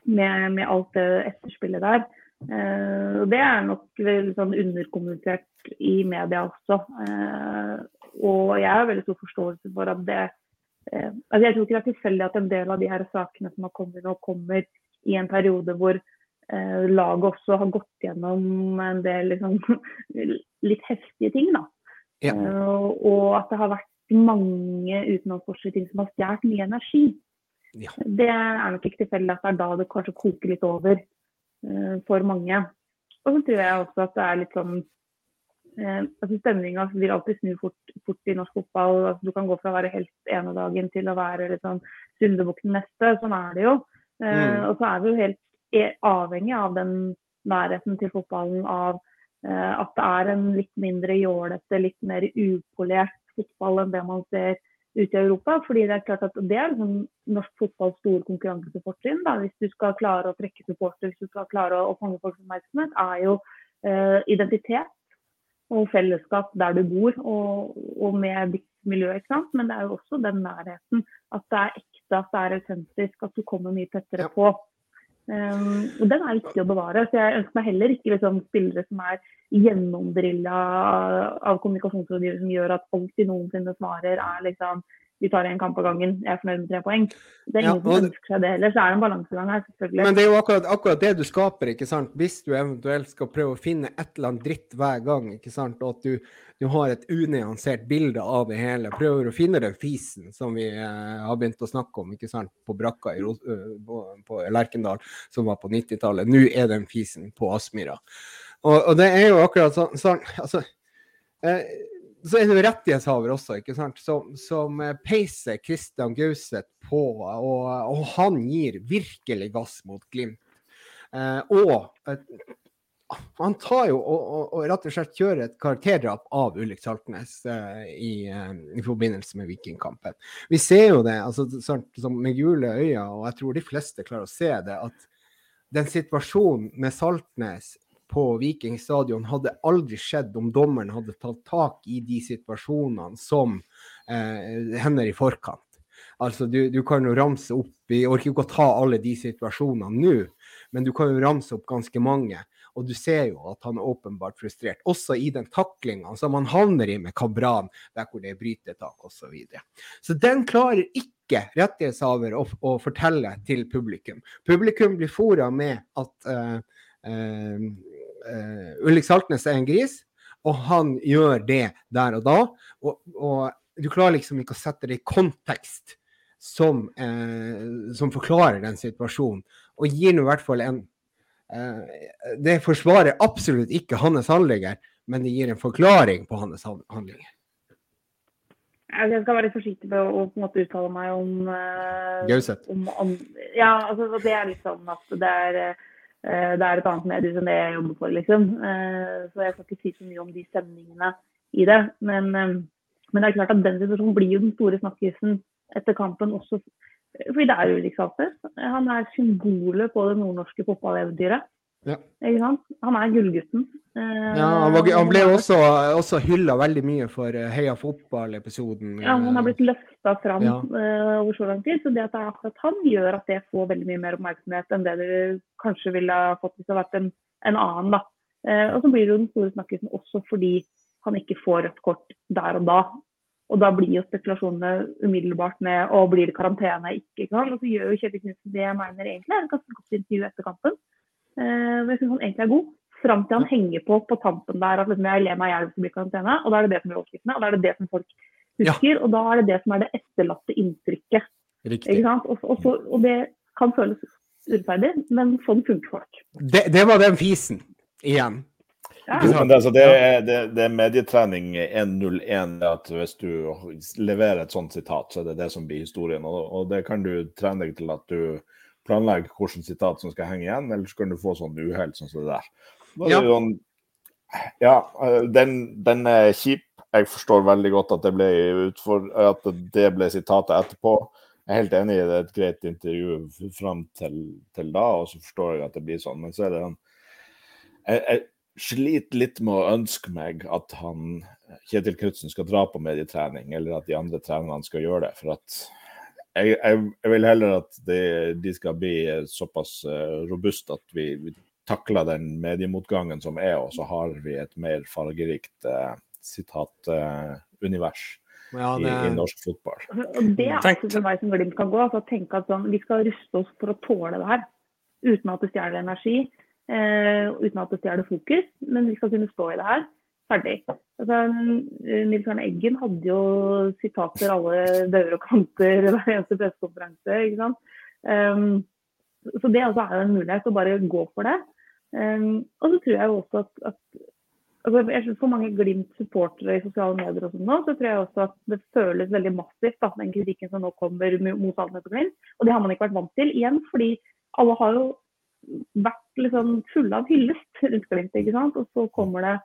med, med, alt det etterspillet der. Uh, det er nok veldig sånn underkommunisert i media også. Uh, og jeg har veldig stor forståelse for at det uh, altså Jeg tror ikke det er tilfeldig at en del av de her sakene som har kommet nå, kommer i en periode hvor laget også har gått gjennom en del liksom, litt heftige ting. da. Ja. og at det har vært mange utenlandsforskere ting som har stjålet mye energi. Ja. Det er nok ikke tilfeldig at det er da det kanskje koker litt over. Eh, for mange. Og så tror jeg også at det er litt sånn eh, altså Stemninga vil alltid snu fort, fort i norsk fotball. Altså, du kan gå fra å være helt ene dagen til å være litt sånn syndebukken neste. Sånn er det jo. Eh, mm. Og så er vi jo helt e, avhengig av den nærheten til fotballen, av eh, at det er en litt mindre jålete, litt mer upolert fotball enn det man ser ute i Europa. fordi Det er klart at det er liksom norsk fotballs store konkurransefortrinn. Hvis du skal klare å trekke supporter, hvis du skal klare å, å fange folks oppmerksomhet, er jo eh, identitet og fellesskap der du bor og, og, med ditt miljø. ikke sant? Men det er jo også den nærheten. At det er ekte, at det er autentisk, at du kommer mye tettere på. Um, og Den er viktig å bevare. så Jeg ønsker meg heller ikke liksom, spillere som er gjennomdrilla av kommunikasjonsrådgivere som gjør at alt de noensinne svarer er liksom vi tar én kamp av gangen, jeg er fornøyd med tre poeng. Det er ingen ja, som ønsker seg det heller, så er det en balansegang her, selvfølgelig. Men det er jo akkurat, akkurat, det du skaper, ikke sant. Hvis du eventuelt skal prøve å finne et eller annet dritt hver gang, ikke sant, og at du, du har et unyansert bilde av det hele. Prøver å finne den fisen som vi eh, har begynt å snakke om ikke sant, på brakka i, på, på Lerkendal, som var på 90-tallet. Nå er den fisen på Aspmyra. Og, og, det er jo akkurat sånn, sånn altså, eh, så er det rettighetshaver også, ikke sant, som, som eh, peiser Christian Gauseth på, og, og, han gir virkelig gass mot Glimt. Eh, og eh, han tar jo og, og, og, rett og slett kjører et karakterdrap av Ulrik Saltnes eh, i, eh, i, forbindelse med Vikingkampen. Vi ser jo det altså, sånn, med gule øyne, og jeg tror de fleste klarer å se det, at den situasjonen med Saltnes på Viking stadion hadde aldri skjedd om dommeren hadde tatt tak i de situasjonene som eh, hender i forkant. Altså, du, du, kan jo ramse opp Vi orker ikke å ta alle de situasjonene nå, men du kan jo ramse opp ganske mange. Og du ser jo at han er åpenbart frustrert, også i den taklinga som han havner i med Kabran, der hvor det er brytetak osv. Så, videre. så den klarer ikke rettighetshaver å, å, fortelle til publikum. Publikum blir fora med at eh, uh, uh, Ulrik Saltnes er en gris, og han gjør det der og da. Og, og du klarer liksom ikke å sette det i kontekst som, uh, som forklarer den situasjonen, og gir nå i hvert fall en uh, Det forsvarer absolutt ikke hans handlinger, men det gir en forklaring på hans handlinger. Jeg skal være litt forsiktig med å på en måte uttale meg om, uh, om Ja, altså det er litt sånn at det er, det er et annet medium enn det jeg jobber for, liksom. Uh, så jeg skal ikke si så mye om de stemningene i det. Men, men det er klart at den situasjonen blir jo den store snakkisen etter kampen også fordi det er Ulrik Saltnes. Han er symbolet på det nordnorske fotballeventyret. Ja. Han er gullgutten. Eh, ja, han, var, han, ble også, også hylla veldig mye for eh, Heia fotball-episoden. Ja, han har blitt løfta fram ja. uh, over så lang tid. Så det at det er akkurat han, gjør at det får veldig mye mer oppmerksomhet enn det det kanskje ville fått hvis det hadde vært en, en annen. da. Og så blir det jo den store snakkisen også fordi han ikke får rødt kort der og da. Og da blir jo spekulasjonene umiddelbart med å blir det karantene ikke. ikke Og så gjør jo Kjetil Knutsen det jeg mener egentlig er et ganske godt intervju etter kampen. Uh, jeg syns han egentlig er god. Fram til han henger på på tampen der at liksom, jeg ler meg i hjel hvis det blir karantene. Og da er det det som blir overskriftene, og da er det det som folk husker. Ja. Og da er det det som er det etterlatte inntrykket. Riktig. Og, og, og, det kan føles urettferdig, men sånn funker folk. Det, det var den fisen igjen. Ja. Det, altså, det, er, det, det, er medietrening 101 at hvis du leverer et sånt sitat, så er det det som blir historien. Og, og det kan du trene deg til at du planlegger hvilket sitat som skal henge igjen, ellers kan du få sånn uhell sånn som det der. Ja. en, ja, den, den, er kjip. Jeg forstår veldig godt at det ble, utfor, at det ble sitatet etterpå. Jeg er helt enig i det, er et greit intervju fram til, til, da, og så forstår jeg at det blir sånn. Men så er det en... jeg, jeg, sliter litt med å ønske meg at han Kjetil Knutsen skal dra på medietrening, eller at de andre trenerne skal gjøre det. For at jeg, jeg, jeg vil heller at de, de, skal bli såpass uh, robuste at vi, vi, takler den mediemotgangen som er, og så har vi et mer fargerikt uh, sitatunivers. Uh, ja, det... i, i, norsk fotball. Og Det er altså for meg som Glimt kan gå. altså tenke at sånn, Vi skal ruste oss for å tåle det her, uten at det stjeler energi eh, uten at det stjeler fokus. Men vi skal kunne stå i det her. Ferdig. Altså, Nils Arne Eggen hadde jo sitater alle dører og kanter hver eneste pressekonferanse. ikke sant? Um, så det altså er jo en mulighet å bare gå for det. Um, og så tror jeg jo også at, at altså, jeg synes For mange Glimt-supportere i sosiale medier og sånn nå, så tror jeg også at det føles veldig massivt, da, den kritikken som nå kommer mot Alnes og Glimt. Og det har man ikke vært vant til. Igjen fordi alle har jo vært liksom fulle av hyllest rundt Glimt. ikke sant? Og så kommer det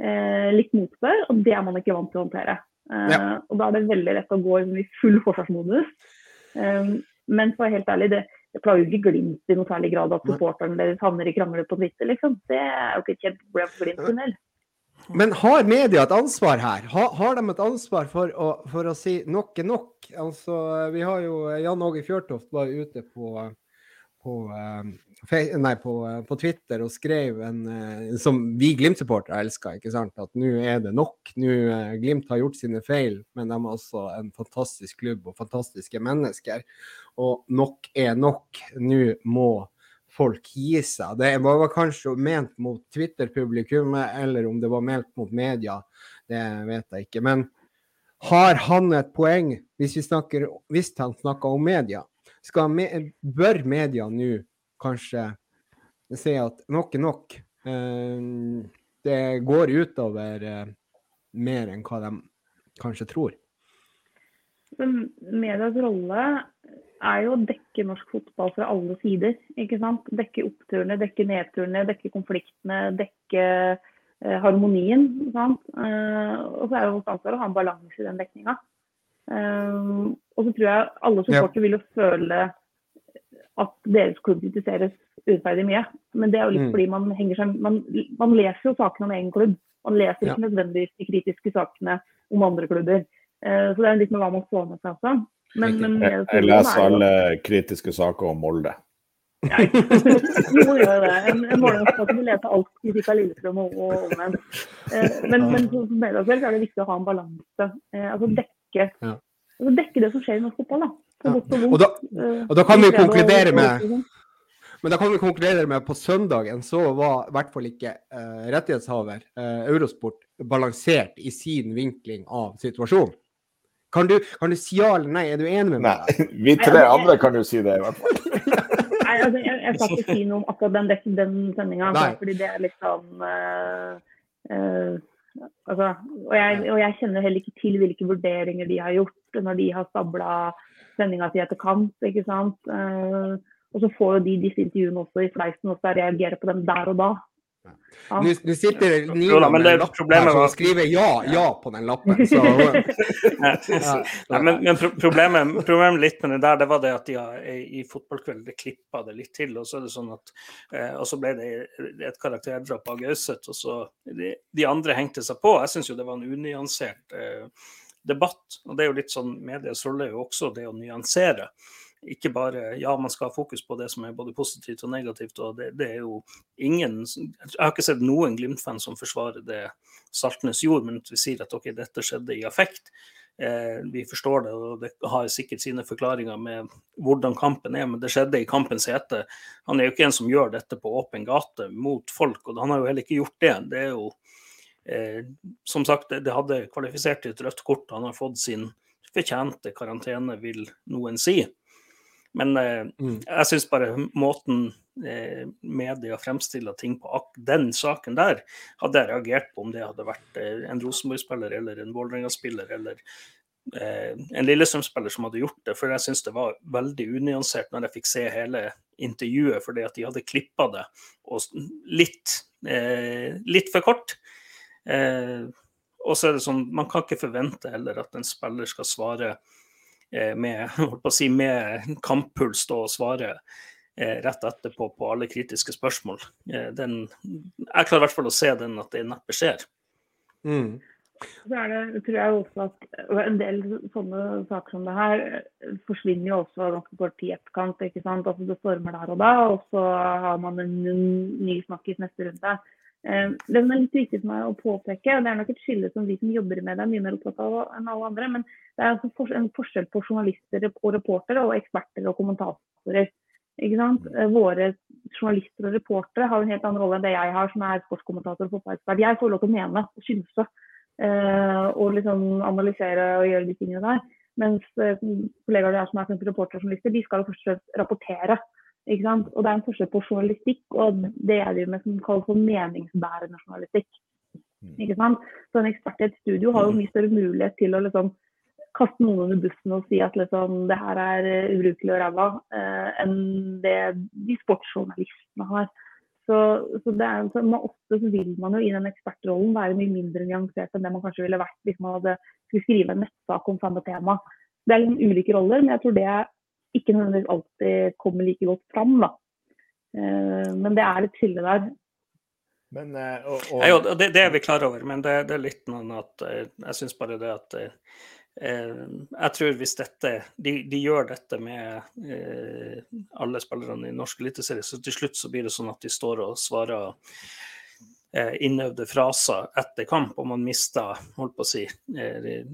eh, litt motbør, og det er man ikke vant til å håndtere. Eh, ja. Og da er det veldig lett å gå i full forsvarsmodus. Eh, men for å være helt ærlig, det, det plager ikke Glimt i noe særlig grad at supporterne deres havner i krangler på Twitter, liksom. Det er jo ikke et kjempeproblem for Glimt sin del. Men har media et ansvar her? Har, har de et ansvar for å, for å, si nok er nok? Altså, vi har jo Jan Åge Fjørtoft var ute på, på um, nei, på, på, Twitter og skrev en uh, som vi Glimt-supportere elsker, ikke sant? At nå er det nok. Nå Glimt har gjort sine feil, men de er også en fantastisk klubb og fantastiske mennesker. Og nok er nok. Nå må folk gi seg. Det var kanskje ment mot Twitter-publikummet, eller om det var ment mot media, det vet jeg ikke. Men har han et poeng hvis, snakker, hvis han snakker om media? Me, bør media nå kanskje si at nok er nok. Uh, det går utover uh, mer enn hva de kanskje tror. Medias rolle er jo å dekke norsk fotball fra alle sider. ikke sant? Dekke oppturene, dekke nedturene, dekke konfliktene, dekke eh, harmonien. sant? og så er det vårt ansvar å ha en balanse i den dekninga. Og så tror jeg alle supportere ja. vil jo føle at deres klubb kritiseres urettferdig mye. Men det er jo litt mm. fordi man henger seg man, man, leser jo sakene om egen klubb. Man leser ikke nødvendigvis de kritiske sakene om andre klubber. Uh, så det er litt med hva man får med seg også. Men, men, jeg, jeg leser alle kritiske saker om Molde. Nei. noen gjør det. En, en målingsopptak vil lese alt kritikk av Lillestrøm og, og omvendt. Uh, men, men for selv er det viktig å ha en balanse. altså dekke, altså dekke det som skjer i norsk fotball. da. Og, og, da, og da kan vi konkludere med men da kan vi konkludere med at på søndagen så var i hvert fall ikke uh, rettighetshaver, uh, Eurosport, balansert i sin vinkling av situasjonen. Kan du, kan du, si ja eller nei? Er du enig med meg? Nei, vi tre andre kan jo si det, i hvert fall. nei, altså, jeg, jeg skal ikke si noe om akkurat den, den sendinga, fordi det er liksom uh, altså, og, jeg, og, jeg, kjenner heller ikke til hvilke vurderinger de har gjort når de har stabla sendinga si etter kamp. ikke sant? Uh, og så får jo de disse intervjuene også i fleisen og skal reagere på dem der og da. Ja. Nå, nå sitter Nina med en lapp her som skriver ja, ja på den lappen. Så, ja. Nei, men, men problemet, problemet, litt med det der, det var det at de har, i fotballkveld klippa det litt til. Og så, er det sånn at, eh, og så ble det et karakterdrap av Gauseth, og så de, de, andre hengte seg på. Jeg syns jo det var en unyansert eh, debatt. Og det er jo litt sånn, medias rolle er jo også det å nyansere ikke bare Ja, man skal ha fokus på det som er både positivt og negativt. og Det, det er jo ingen Jeg har ikke sett noen Glimt-fan som forsvarer det Saltnes gjorde, men vi sier at ok, dette skjedde i affekt. Eh, vi forstår det, og det har sikkert sine forklaringer med hvordan kampen er, men det skjedde i kampens hete. Han er jo ikke en som gjør dette på åpen gate mot folk, og han har jo heller ikke gjort det. Det er jo Som sagt, det hadde kvalifisert til et rødt kort. Han har fått sin fortjente karantene, vil noen si. Men eh, mm. jeg syns bare måten eh, media fremstiller ting på den saken der, hadde jeg reagert på om det hadde vært eh, en Rosenborg-spiller eller en Vålerenga-spiller eller eh, en Lillestrøm-spiller som hadde gjort det. For jeg syns det var veldig unyansert når jeg fikk se hele intervjuet, fordi at de hadde klippa det og litt, eh, litt for kort. Eh, og så er det sånn, Man kan ikke forvente heller at en spiller skal svare Eh, med, si, med kamppuls da og svare eh, rett etterpå på alle kritiske spørsmål. Eh, den, jeg klarer i hvert fall å se den at det neppe skjer. Mm. Så er det, tror jeg også at En del sånne saker som det her forsvinner jo også ganske kort tid etterkant. ikke sant? Altså Det stormer der og da, og så har man en ny snakkis neste runde. Det som er litt viktig for meg å påpeke, og det er nok et skille som vi som jobber med det er mye mer opptatt av enn alle andre, men det er altså en forskjell på journalister og reportere og eksperter og kommentatorer. Mm. Eh, våre journalister og reportere har en helt annen rolle enn det jeg har, som er sportskommentator og fotballekspert. Jeg får lov til å mene synse eh, og liksom analysere og gjøre de tingene der. Mens eh, kollegaer der som er reportere og journalister, de skal jo først og fremst rapportere. Ikke sant? Og det er en forskjell på journalistikk og det jeg driver med som kalles for meningsbærende journalistikk. Mm. Ikke sant? Så en ekspert i et studio har jo mye større mulighet til å liksom kaste noen under bussen og si at liksom, det her er eh, ubrukelig og ræva, eh, enn det de sportsjournalistene har. Så, så, er, så man, ofte så vil man jo i den ekspertrollen være mye mindre nyansert enn det man kanskje ville vært hvis man hadde skulle skrive en nettsak om samme tema. Det er liksom ulike roller, men jeg tror det ikke nødvendigvis alltid kommer like godt fram. da. Eh, men det er et skille der. Men, eh, og, og... Ja, det, det, er vi klar over, men det, det er litt noe at eh, jeg syns bare det at Eh, jeg tror hvis dette, de, de gjør dette med eh, alle spillerne i norsk eliteserie, så til slutt så blir det sånn at de står og svarer eh, innøvde fraser etter kamp, og man mister holdt på å si, eh,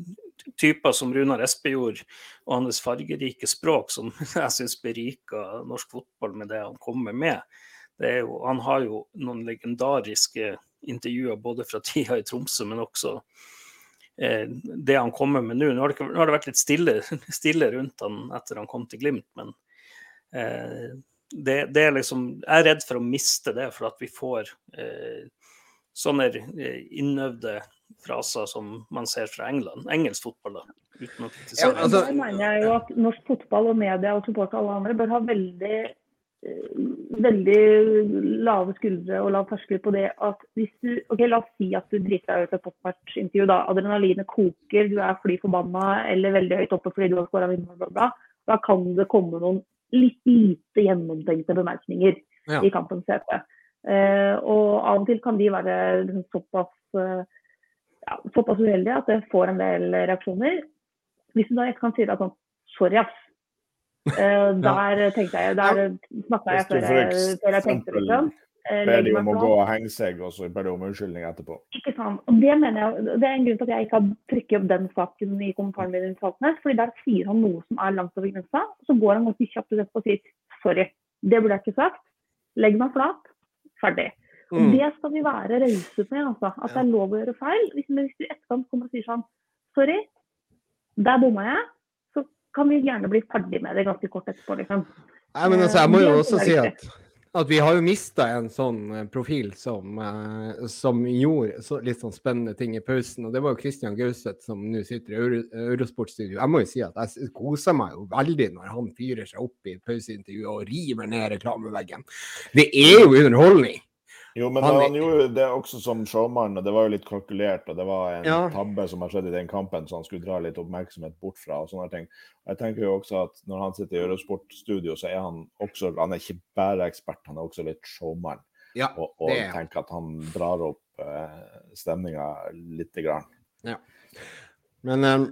typer som Runar Espejord og hans fargerike språk, som jeg syns beriker norsk fotball med det han kommer med. Jo, han har jo noen legendariske intervjuer både fra tida i Tromsø, men også Eh, det han kommer med nå. Nå har, det, nå har det vært litt stille, stille, rundt han etter han kom til Glimt, men eh, det, det, er liksom Jeg er redd for å miste det, for at vi får eh, sånne eh, innøvde fraser som man ser fra England, engelsk fotball. da, uten å kritisere. Ja, altså, mener jeg jo at norsk fotball og media og support og alle andre bør ha veldig veldig lave skuldre og lav terskel på det at hvis du ok, La oss si at du driter deg ut et popmatch-intervju. da, Adrenalinet koker, du er fly forbanna eller veldig høyt oppe fordi du har skåra vinner. Da kan det komme noen litt lite gjennomtenkte bemerkninger ja. i kampens hete. Uh, og av og til kan de være liksom, såpass, uh, ja, såpass uheldig at det får en del reaksjoner. Hvis du da ikke kan si deg sånn Sorry, ass. Uh, der tenkte jeg Der snakka jeg før jeg, før jeg tenkte, liksom. Eh, ber de om å gå og henge seg, og så ber de om unnskyldning etterpå. Ikke sant. Og Det mener jeg, det er en grunn til at jeg ikke har trykket opp den saken i kommentaren min. fordi Der sier han noe som er langt over grensa, og så går han ganske kjapt ut og sier sorry. Det burde jeg ikke sagt. Legg meg flat. Ferdig. Mm. Det skal vi være rause med. altså, At det er lov å gjøre feil. Hvis, hvis du etterkant kommer og sier sånn sorry, der bomma jeg, så kan vi gjerne bli ferdig med det ganske kort etterpå. liksom. Nei, men altså, Jeg må jo også si at at vi har jo mista en sånn eh, profil som, uh, som gjorde så, litt sånn spennende ting i pausen. Og det var jo Christian Gauseth som nå sitter i Eurosportstudio. Jeg må jo si at jeg koser meg jo veldig når han fyrer seg opp i pauseintervjuet og river ned reklameveggen. Det er jo underholdning. Jo, men han, han gjorde det også som showmann, og det var jo litt kalkulert. Og det var en ja. tabbe som har skjedd i den kampen, så han skulle dra litt oppmerksomhet bort fra. og sånne ting. Jeg tenker jo også at Når han sitter i Eurosport-studio, så er han også Han er ikke bare ekspert, han er også litt showmann. Ja, og, og tenker at han drar opp eh, stemninga lite grann. Ja. Men uh,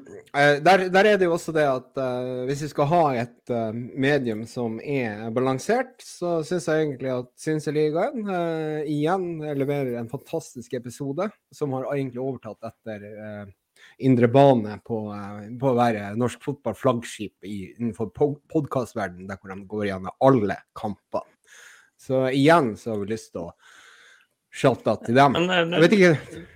der, der, er det jo også det at uh, hvis vi skal ha et uh, medium som er balansert, så syns jeg egentlig at Synseligaen igjen leverer en fantastisk episode som har egentlig overtatt etter indre bane på, på, å være norsk fotball-flaggskip innenfor podkastverdenen, der hvor de går gjennom alle kampene. Så igjen så har vi lyst til å shout til dem. Men, eh, jeg vet ikke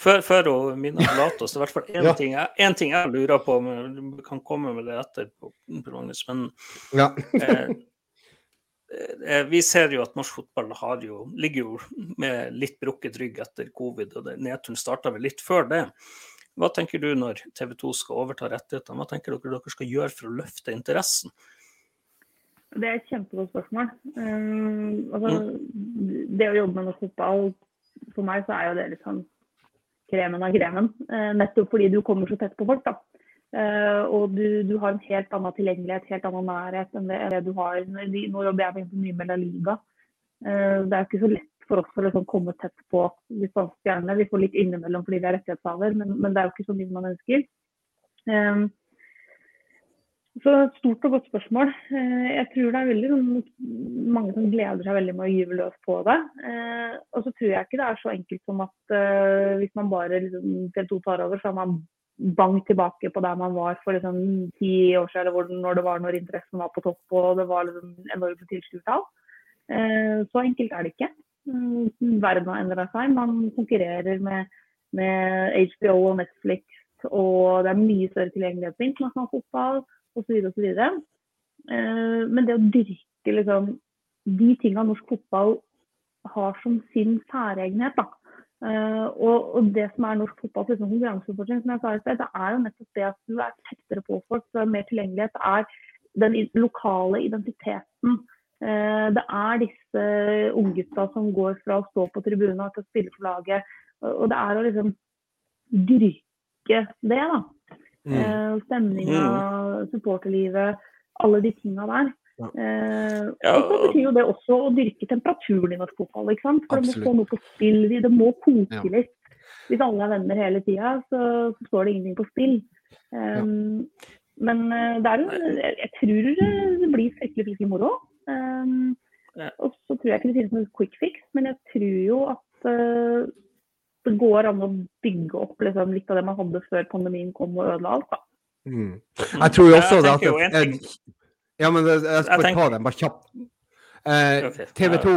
Før, før Mina forlater oss, det er i hvert fall én ja. ting, ting, jeg lurer på, men du kan komme med det etterpå, men ja. eh, eh, vi ser jo at norsk fotball har jo, ligger jo med litt brukket rygg etter covid, og nedturen starta vel litt før det. Hva tenker du når TV 2 skal overta rettighetene? Hva tenker dere dere skal gjøre for å løfte interessen? Det er et kjempegodt spørsmål. Um, altså, det å jobbe med norsk fotball, for meg så er jo det sånn kremen av kremen. Uh, nettopp fordi du kommer så tett på folk. da. Uh, og du, du, har en helt annen tilgjengelighet, helt annen nærhet enn det, det du har. Nå jobber jeg mye med La Liga. Uh, det er jo ikke så lett for oss å liksom komme tett på de spanske stjernene. Vi får litt innimellom fordi vi er rettighetshaver, men, men, det er jo ikke så mye man ønsker. Um, så et stort og godt spørsmål. Eh, jeg tror det er veldig sånn, mange som gleder seg veldig med å gyve løs på det. Eh, og så tror jeg ikke det er så enkelt som at uh, hvis man bare liksom, TV 2 tar over, så er man bang tilbake på der man var for liksom, ti år siden, eller når det var når interessen var på topp og det var liksom, enorme tilskuertall. Så enkelt er det ikke. Uh, verden har endret seg. Man konkurrerer med, med HBO og Netflix, og det er mye større tilgjengelighet på internasjonal fotball osv. osv. Eh, men det å dyrke liksom, de tingene norsk fotball har som sin særegenhet, da. Uh, og, og, det som er norsk fotballs liksom, konkurransefortrinn, som jeg sa i sted, det er jo nettopp det at du er tettere på folk, du har mer tilgjengelighet. Det er den lokale identiteten. Uh, det er disse unggutta som går fra å stå på tribunen til å spille for laget. Og det er å liksom dyrke det, da. Mm. Eh, stemninga, mm. supporterlivet, alle de tinga der. Ja. Eh, og så betyr jo det også å dyrke temperaturen i norsk fotball. ikke sant? For Absolutt. det må stå noe på spill. Det må koke ja. litt. Hvis alle er venner hele tida, så, så, står det ingenting på spill. Um, ja. Men uh, det er jo Jeg tror det blir fryktelig, fryktelig moro. Um, og så tror jeg ikke det finnes noen quick fix, men jeg tror jo at uh, det går an å bygge opp liksom, litt av det man hadde før pandemien kom og ødela alt. da. Mm. Jeg tror jo også det at jeg, Ja, men jeg skal bare ta den bare kjapt. Eh, TV 2,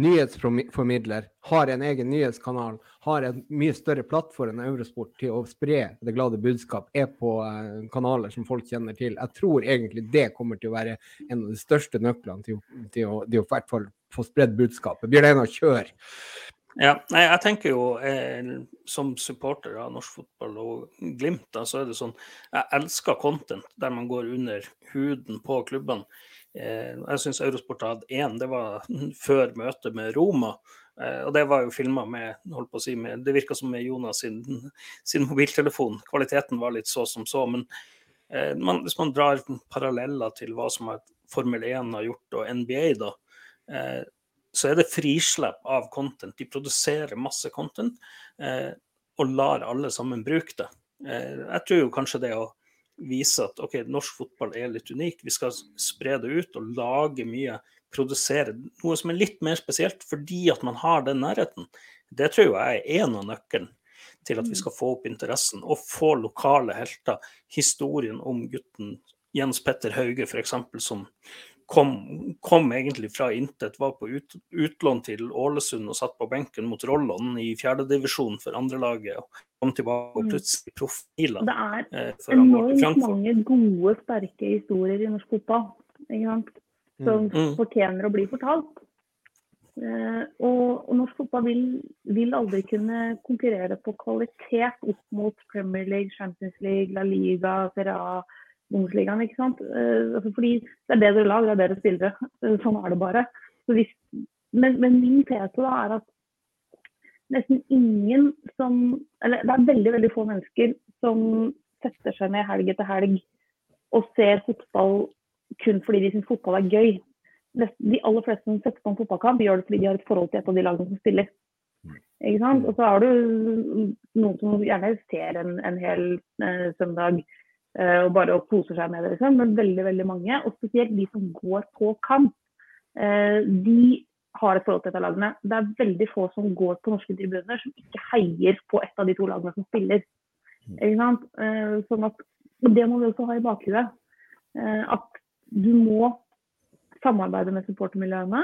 nyhetsformidler, har en egen nyhetskanal, har en mye større plattform enn Eurosport til å spre det glade budskap, er på eh, kanaler som folk kjenner til. Jeg tror egentlig det kommer til å være en av de største nøklene til, til, å, til å, i hvert få spredd budskapet. Bjørn det kjør! å ja, nei, jeg tenker jo eh, som supporter av norsk fotball og Glimt, da, så er det sånn Jeg elsker content der man går under huden på klubbene. Eh, jeg syns Eurosport hadde én, det var før møtet med Roma. Eh, og det var jo filma med holdt på å si, med, Det virka som med Jonas sin, sin, mobiltelefon. Kvaliteten var litt så som så. Men eh, man, hvis man drar paralleller til hva som Formel 1 har gjort og NBA, da, eh, så er det frislipp av content. De produserer masse content eh, og lar alle sammen bruke det. Jeg tror jo kanskje det å vise at ok, norsk fotball er litt unik. Vi skal spre det ut og lage mye, produsere noe som er litt mer spesielt fordi at man har den nærheten. Det tror jeg er en av nøkkelen til at vi skal få opp interessen og få lokale helter. Historien om gutten Jens Petter Hauge f.eks., som kom, kom, egentlig fra intet, var på ut, utlån til Ålesund og satt på benken mot Rollon i fjerdedivisjon for andrelaget. og kom tilbake og mm. plutselig profiler. Det er eh, enormt mange gode, sterke historier i norsk fotball som mm. fortjener å bli fortalt. Uh, og, og, norsk fotball vil, vil, aldri kunne konkurrere på kvalitet opp mot Premier League, Champions League, La Liga, Serie A, Bundesligaen. ikke sant? Uh, altså fordi det er bedre lag, det er bedre spillere. Uh, sånn er det bare. Hvis, men, men, min tese da er at nesten ingen som Eller det er veldig, veldig få mennesker som setter seg ned helg etter helg og ser fotball kun fordi de syns fotball er gøy de aller fleste som setter på en fotballkamp, gjør det fordi de har et forhold til et av de lagene som spiller. Ikke sant? Og så har du noen som gjerne ser en, en hel eh, søndag eh, og bare koser seg med det, liksom. Men veldig, veldig mange, og spesielt de som går på kamp, eh, de har et forhold til et av lagene. Det er veldig få som går på norske tribuner som ikke heier på et av de to lagene som spiller. Ikke sant? Eh, sånn at, det må vi også ha i bakhuet. Eh, at du må samarbeide med supportermiljøene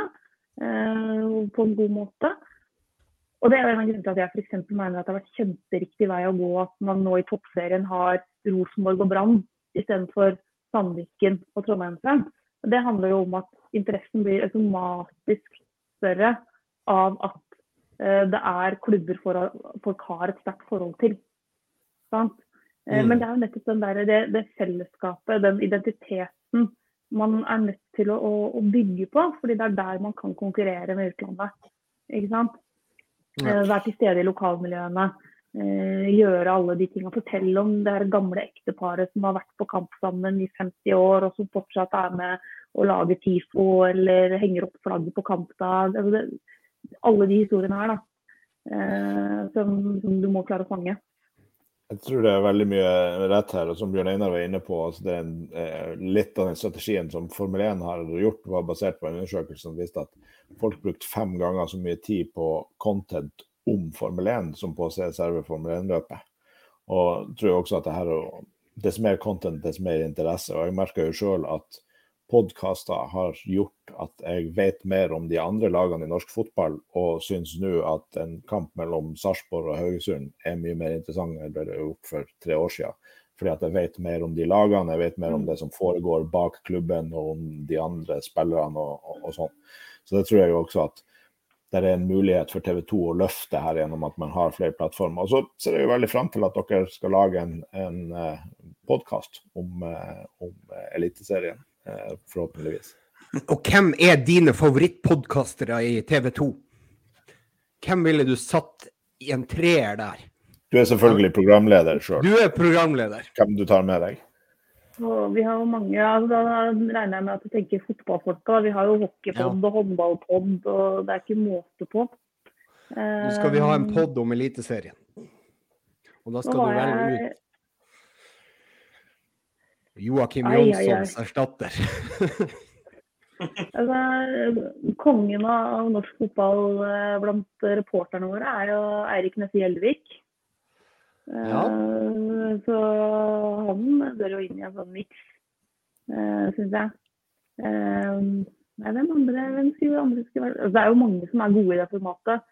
eh, på en god måte. Og Det er en av grunnene til at jeg for mener at det har vært kjemperiktig vei å gå at man nå i toppserien har Rosenborg og Brann istedenfor Sandviken og Trondheimsvenn. Det handler jo om at interessen blir automatisk større av at uh, det er klubber folk har et sterkt forhold til. Sant? Uh, mm. Men det er jo nettopp der, det, det, fellesskapet, den identiteten man er nødt til å, å, bygge på, fordi det er der man kan konkurrere med utlandet. Ikke sant? Ja. Eh, være til stede i lokalmiljøene, eh, gjøre alle de tingene. Fortelle om det her gamle ekteparet som har vært på kamp sammen i 50 år, og som fortsatt er med og lager TIFO eller henger opp flagget på kampdag. Altså det, alle de historiene her da, eh, som, som du må klare å fange. Jeg tror det er veldig mye rett her. og Som Bjørn Einar var inne på, altså det er en, eh, litt av den strategien som Formel 1 har gjort, var basert på en undersøkelse som viste at folk brukte fem ganger så mye tid på content om Formel 1 som på selve Formel 1-løpet. Og jeg tror også at det her, dess mer content, dess mer interesse. Og jeg merker jo sjøl at podkaster har gjort at jeg vet mer om de andre lagene i norsk fotball, og syns nå at en kamp mellom Sarpsborg og Haugesund er mye mer interessant enn det ble gjort for tre år siden. Fordi at jeg vet mer om de lagene, jeg vet mer om mm. det som foregår bak klubben og om de andre spillerne og, og, og sånn. Så det tror jeg jo også at det er en mulighet for TV 2 å løfte her gjennom at man har flere plattformer. Og så ser jeg jo veldig fram til at dere skal lage en, en eh, podkast om, uh, om uh, Eliteserien. Eh, forhåpentligvis. Og hvem er dine favorittpodkastere i TV 2? Hvem ville du satt i en treer der? Du er selvfølgelig programleder sjøl. Du er programleder. Hvem du tar med deg? Og vi har jo mange, altså Da regner jeg med at du tenker fotballfolka. Vi har jo hockeypod ja. og håndballpod, og det er ikke måte på. Nå skal vi ha en pod om Eliteserien. Og da skal du velge ut Joakim Jonssons erstatter. altså, kongen av norsk fotball eh, blant reporterne våre er jo Eirik Nesse Gjeldvik. Ja. Uh, så han bør jo inn i en sånn miks, eh, syns jeg. Uh, nei, hvem andre, hvem skulle andre skulle være altså, Det er jo mange som er gode i det formatet.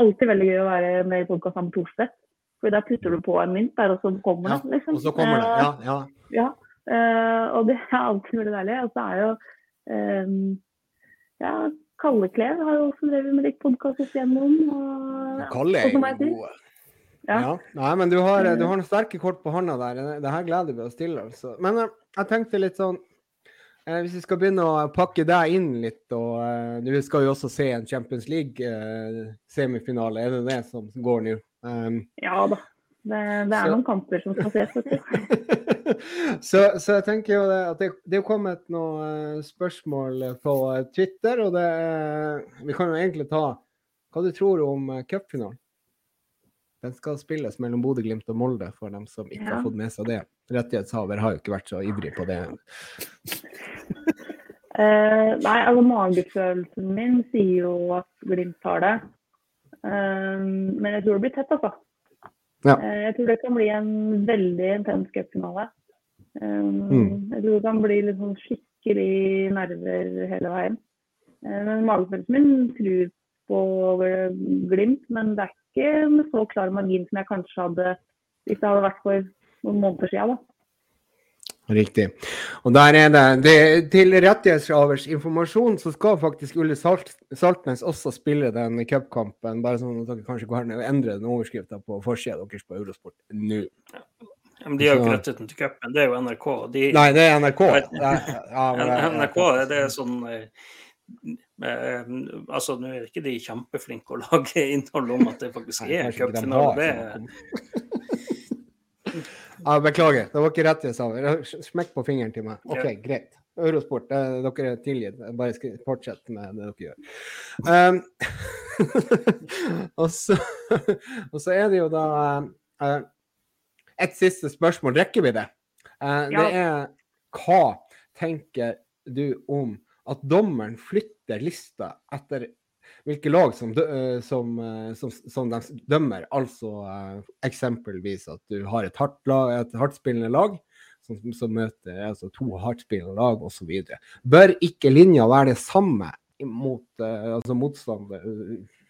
Alltid veldig gøy å være med i podkast sammen med Thorstvedt. For der putter du på en mynt der, og så kommer det. Liksom. Og så kommer det, ja. ja. ja. Og det er alltid veldig deilig. Og så er jo ja, Kalle Klev har jo også drevet med litt podkast igjennom. Og, Kalle er jo god. Ja. ja. Nei, men du har, du har, noen sterke kort på hånda der. Det her gleder vi oss til. Altså. Men uh, jeg tenkte litt sånn uh, Hvis vi skal begynne å pakke deg inn litt, og du skal jo også se en Champions League-semifinale, er det det som går nå? Um, ja da. Det, det er så... noen kamper som skal ses. så, så, jeg tenker jo det, at det, det er kommet noen eh, spørsmål på Twitter, og det, vi kan jo egentlig ta hva du tror om cupfinalen? Den skal spilles mellom Bodø-Glimt og Molde, for dem som ikke ja. har fått med seg det. Rettighetshaver har jo ikke vært så ivrig på det. uh, nei, altså magefølelsen min sier jo at Glimt tar det. Uh, men jeg tror det blir tett, altså. Ja. Uh, jeg tror det kan bli en veldig intens cupfinale. Mm. Jeg tror det kan bli litt sånn skikkelig nerver hele veien. Men magefølelsen min tror på Glimt, men det er ikke med så klar margin som jeg kanskje hadde hvis det hadde vært for noen måneder siden. Da. Riktig. Og der er det, det Til rettighetshavers informasjon så skal faktisk Ulle Salt, Saltnes også spille den cupkampen. Bare sånn at dere kanskje kan endre den overskrifta på forsida deres på Eurosport nå. Ja. Men de har jo ikke rettigheten til cupen, det er jo NRK. De, Nei, det er NRK. Ja, ja, NRK det er sånn Eh, altså, Nå er ikke de kjempeflinke å lage innhold om at det faktisk er cupfinale. ja, beklager, det var ikke rett jeg sa. Smekk på fingeren til meg. OK, greit. Eurosport, dere er tilgitt. Bare fortsett med det dere gjør. Um, og, så, og, så, er det jo da uh, et siste spørsmål. Rekker vi det? Uh, det er hva tenker du om at dommeren flytter lista etter hvilke lag som, dø, som, eh, som, som de dømmer. Altså uh, eksempelvis at du har et, hardt lag, et hardtspillende lag som, som møter altså to hardtspillende lag osv. Bør ikke linja være det samme mot altså motstander?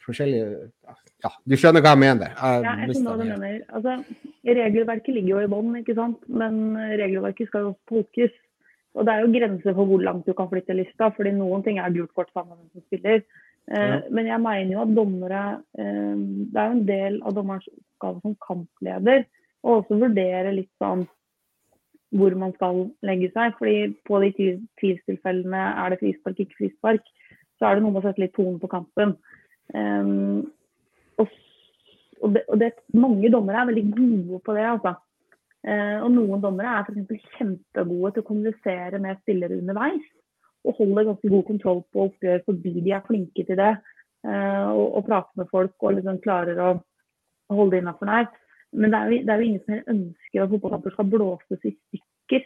forskjellige Ja, du skjønner hva jeg mener? Jeg ja, jeg skjønner hva du mener. Altså, regelverket ligger jo i bånn, ikke sant. Men regelverket skal jo tolkes. Og det er jo grenser for hvor langt du kan flytte lista, fordi noen ting er gult kort sammen med som spiller. Eh, ja. Men jeg mener jo at dommere eh, Det er jo en del av dommerens oppgave som kampleder å også vurdere litt sånn hvor man skal legge seg. fordi på de tvilstilfellene er det frispark, ikke frispark, så er det noe med å sette litt tonen på kampen. Um, og, og, det, og det, mange dommere er veldig gode på det, altså. Eh, og noen dommere er f.eks. kjempegode til å kommunisere med spillere underveis. Og holder ganske god kontroll på oppgjør fordi de er flinke til det. Eh, og, og prater med folk og liksom klarer å holde det innafor der. Men det er, jo, det er, jo, ingen som ønsker at fotballkamper skal blåses i stykker.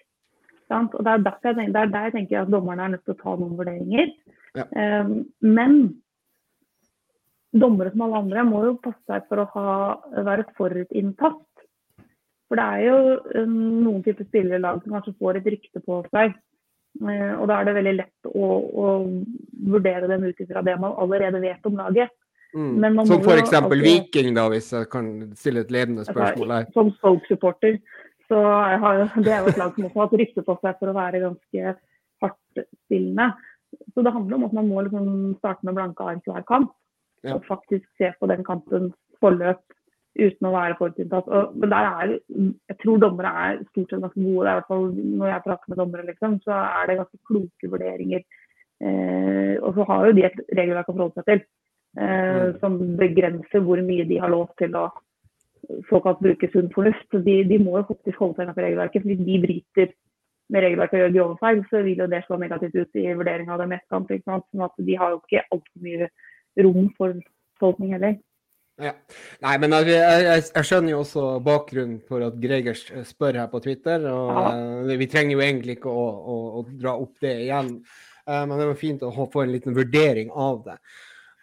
Sant? Og det er, jeg tenker, det er, der jeg tenker at dommerne er nødt til å ta noen vurderinger. Ja. Um, men dommere som alle andre må jo passe seg for å ha, være forutinntatt. For det er jo eh, noen typer spillere lag som kanskje får et rykte på seg. Eh, og da er det veldig lett å, å vurdere dem ut ifra det man allerede vet om laget. Mm. Som f.eks. alltid... Viking, da, hvis jeg kan stille et ledende spørsmål her. Som Stoke-supporter. Så har, det er jo et lag som også har hatt rykte på seg for å være ganske hardtspillende. Så det handler om at man må liksom starte med blanke ark hver kamp. Ja. Og faktisk se på den kampens forløp uten å være forutinntatt. Men der er, jeg tror dommere er stort sett ganske gode. Det er i hvert fall Når jeg prater med dommere, liksom, så er det ganske kloke vurderinger. Eh, og så har jo de et regelverk å forholde seg til eh, mm. som begrenser hvor mye de har lov til å såkalt bruke sunn fornuft. De, de, må jo faktisk holde seg innenfor regelverket. Hvis de bryter med regelverket og gjør grove feil, så vil jo det slå negativt ut i vurderinga av dem etterkant. Sånn at de har jo ikke altfor mye rom for tolkning heller. Ja. Nei, men jeg, jeg, jeg, skjønner jo også bakgrunnen for at Gregers spør her på Twitter. og ja. Vi trenger jo egentlig ikke å, å, å dra opp det igjen, uh, men det var fint å få en liten vurdering av det.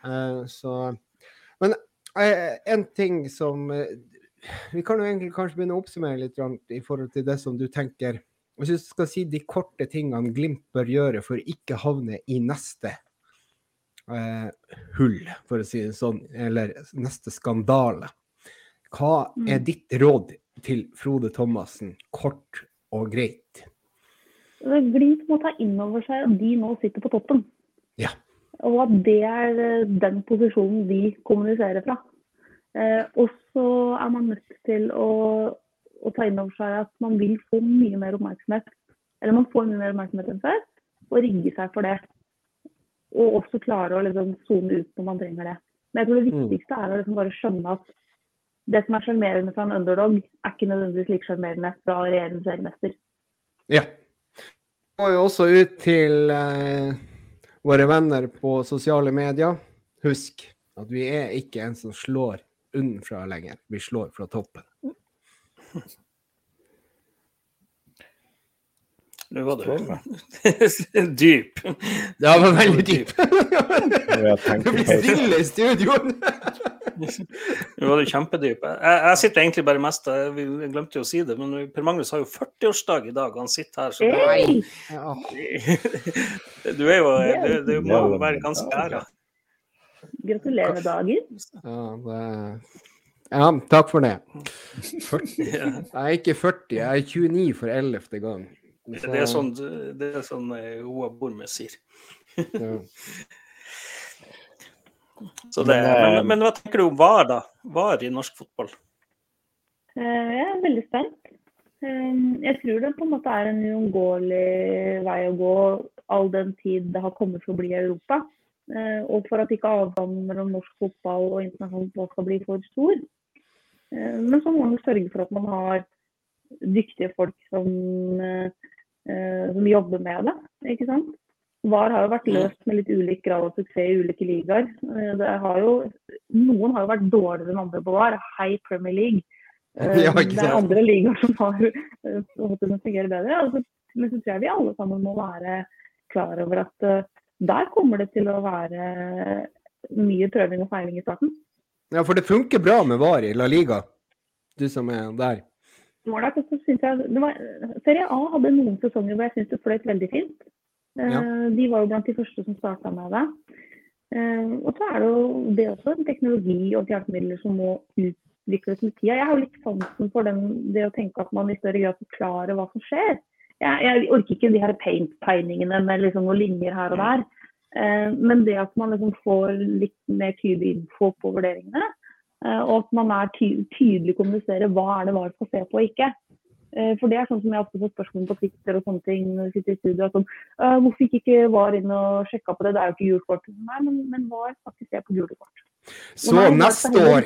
Uh, så, men en ting som Vi kan jo egentlig kanskje begynne å oppsummere litt i forhold til det som du tenker. Hvis du skal si de korte tingene Glimt bør gjøre for å ikke havne i neste eh, hull, for å si det sånn, eller neste skandale. Hva er mm. ditt råd til Frode Thomassen, kort og greit? Glimt må ta inn over seg at de nå sitter på toppen. Ja. Og at det er eh, den posisjonen de kommuniserer fra. Eh, og så er man nødt til å, å, ta inn over seg at man vil få mye mer oppmerksomhet. Eller man får mye mer oppmerksomhet enn før, og rigge seg for det. Og også klare å liksom zone ut når man trenger det. Men jeg tror det mm. viktigste er å liksom bare skjønne at det som er sjarmerende fra en underdog, er ikke nødvendigvis like sjarmerende fra regjerende seriemester. Ja. Vi går jo også ut til eh, våre venner på sosiale medier. Husk at vi er ikke en som slår unnfra lenger. Vi slår fra toppen. Nå var du dyp. Ja, det var veldig dyp. det blir stille i studio. Nå var du kjempedyp. Jeg, jeg, sitter egentlig bare mest Vi glemte jo å si det, men Per Magnus har jo 40-årsdag i dag. Han sitter her, så hey! Du er jo Du, du må jo være ganske æra. Gratulerer med dagen. Ja, det... ja, takk for det. 40. Jeg er ikke 40, jeg er 29 for ellevte gang. Så... Det er sånn, det er sånn Hoa Bormes sier. ja. Så det, men, men, men, hva tenker du om VAR, da? VAR i norsk fotball? Uh, jeg er veldig spent. Um, jeg tror det på en måte er en uunngåelig vei å gå all den tid det har kommet for å bli i Europa. Og for at ikke avstanden mellom norsk fotball og internasjonal fotball skal bli for stor. Men så må man sørge for at man har dyktige folk som Eh, som jobber med det. ikke sant? VAR har jo vært løst med litt ulik grad av suksess i ulike ligaer. Eh, har jo, noen har jo vært dårligere enn andre på VAR. Hei Premier League. Ja, det er andre ligaer som har fått det fungere bedre. Altså, men så tror jeg vi alle sammen må være klar over at der kommer det til å være mye prøving og feiling i starten. Ja, for det funker bra med VAR i La Liga, du som er der? Målet, så syns jeg, det var, Serie A hadde noen sesonger hvor jeg syns det fløyt veldig fint. Ja. Eh, de var jo blant de første som starta med det. Eh, og så er det jo det også en teknologi og hjelpemidler som må utvikles med tida. Jeg har jo litt sansen for den, det å tenke at man i større grad forklarer hva som skjer. Jeg, jeg orker ikke de her paint-tegningene med liksom noen linjer her og der. Eh, men det at man liksom får litt mer tydelig info på vurderingene, og at man er ty tydelig kommuniserer hva er det VAR skal se på og ikke. Eh, for det er sånn som jeg ofte får spørsmål på Twitter og sånne ting når vi sitter i studio. Sånn, hvorfor gikk ikke VAR inn og sjekka på det, det er jo ikke gult kort. Nei, men, men VAR skal ikke se på gule kort. Så nei, neste år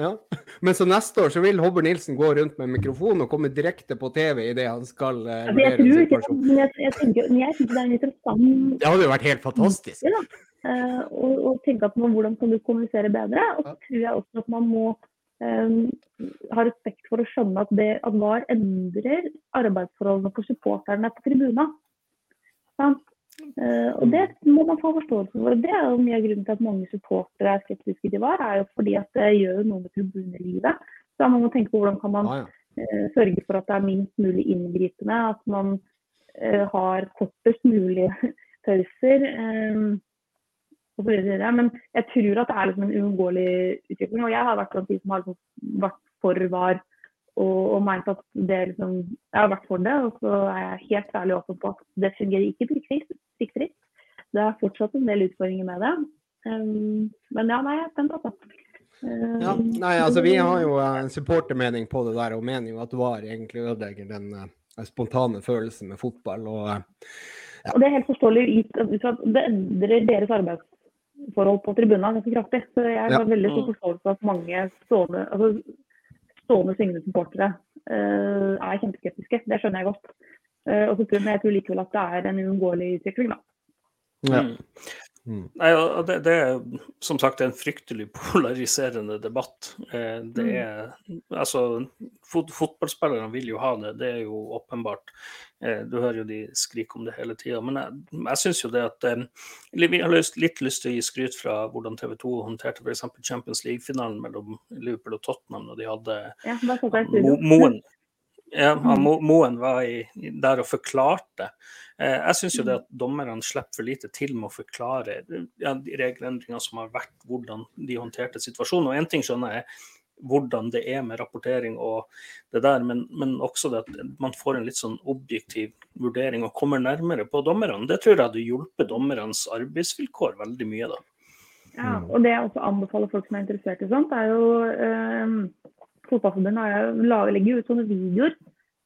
ja. Men så neste år så vil Hobber Nilsen gå rundt med mikrofon og komme direkte på TV idet han skal uh, jeg tror ikke, men jeg, jeg, tenker, jeg tenker, det er en interessant Det hadde jo vært helt fantastisk. Ja, Uh, og, og, tenke at man, hvordan kan du kommunisere bedre. Og så tror jeg også at man må um, ha respekt for å skjønne at det at VAR endrer arbeidsforholdene for supporterne på tribunen. Uh, og det må man få forståelse for. Det er jo mye av grunnen til at mange supportere er skeptiske til VAR, er jo fordi at det gjør noe med tribunelivet. Så man må tenke på hvordan kan man uh, sørge for at det er minst mulig inngripende, at man har kortest mulig pauser. Um, men jeg tror at det er liksom en uunngåelig utvikling. Og jeg har vært blant de som har liksom vært for VAR og, og meint at det liksom Jeg har vært for det, og så er jeg helt ærlig åpen på at det fungerer ikke prikkfritt. Det er fortsatt en del utfordringer med det. Um, men ja, nei, jeg er spent, altså. Um, ja, nei, altså Vi har jo en supportermening på det der, og mener jo at VAR egentlig ødelegger den uh, spontane følelsen med fotball. og uh, ja. Og Det er helt forståelig ut fra at det endrer deres arbeids forhold på tribunene ganske kraftig. Så jeg har ja. veldig stor forståelse for at mange stående, altså, stående syngende supportere uh, er kjempeskeptiske. Det skjønner jeg godt. Uh, og så tror jeg, jeg tror likevel at det er en uunngåelig utvikling, da. Ja. Mm. Mm. Nei, det, det, er som sagt en fryktelig polariserende debatt. Eh, det mm. er, altså, fot, Fotballspillerne vil jo ha det, det er jo åpenbart. Eh, du hører jo de skrike om det hele tida. Men jeg, jeg syns jo det at eh, Vi har lyst, litt lyst til å gi skryt fra hvordan TV 2 håndterte f.eks. Champions League-finalen mellom Liverpool og Tottenham når de hadde ja, Moen. Ja, Moen var i, der og forklarte. Eh, jeg syns jo det at dommerne slipper for lite til med å forklare ja, de regelendringene som har vært, hvordan de håndterte situasjonen. Og én ting skjønner jeg hvordan det er med rapportering og det der, men, men, også det at man får en litt sånn objektiv vurdering og kommer nærmere på dommerne. Det tror jeg hadde hjulpet dommernes arbeidsvilkår veldig mye, da. Ja, og det jeg også anbefaler folk som er interessert i sånt, er jo eh, Fotballforbundet legger ut sånne videoer.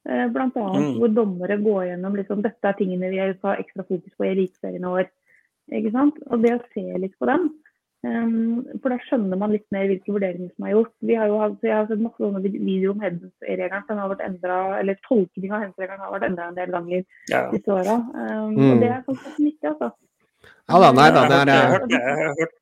Eh, Bl.a. Mm. hvor dommere går gjennom liksom, dette er tingene vi har ekstra fokus på i Eliteserien i år. Ikke sant? Og det å se litt på dem, for da skjønner man litt mer hvilke vurderinger som er gjort. Vi har jo hatt, jeg har sett masse sånne videoer om hens-regelen, den har vært endra, eller tolkning av hens-regelen har vært endra en del ganger ja. disse åra. Um, mm. Og det er faktisk nyttig, altså. Ja da, nei da, det er Jeg har hørt,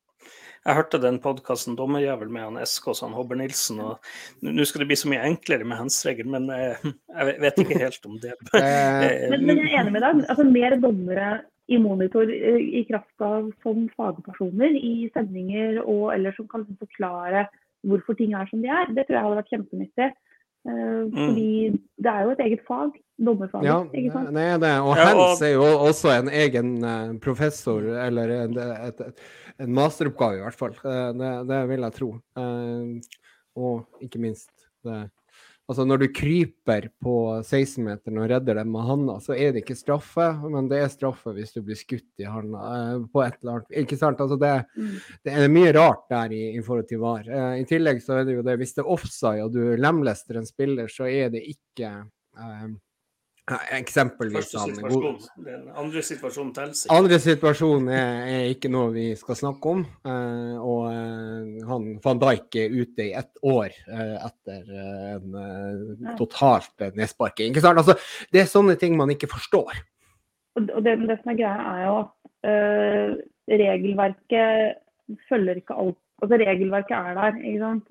jeg hørte den podkasten 'Dommerjævel' med han SK og Hobber Nilsen. og Nå skal det bli så mye enklere med handsregel, men jeg, jeg vet ikke helt om det. men, men, jeg er enig med deg. Altså, mer dommere i monitor i kraft av som fagpersoner i sendinger og eller som kan forklare hvorfor ting er som de er, det tror jeg hadde vært kjempenyttig. Mm. Fordi det er jo et eget fag, dommerfaget. Ja, ikke sant? Det er det. Og Hens er jo også en egen eh, professor, eller en, et, et, en masteroppgave i hvert fall. Eh, det, det vil jeg tro. Og ikke minst det Altså når du kryper på 16-meteren og redder dem med handa, så er det ikke straffe, men det er straffe hvis du blir skutt i handa eh, på et eller annet Ikke sant? Altså det, mm. det er mye rart der i, i forhold til VAR. Eh, I tillegg så er det jo det hvis det er offside og du lemlester en spiller, så er det ikke eh, Eksempelvis Første situasjon. Den andre situasjonen teller ikke. Andre situasjonen er, er, ikke noe vi skal snakke om. Uh, og uh, han van Dijk er ute i ett år uh, etter en totalt nedsparking. Ikke sant? Altså, det er sånne ting man ikke forstår. Og det, det som er greia, er jo at regelverket følger ikke alt Altså Regelverket er der, ikke sant?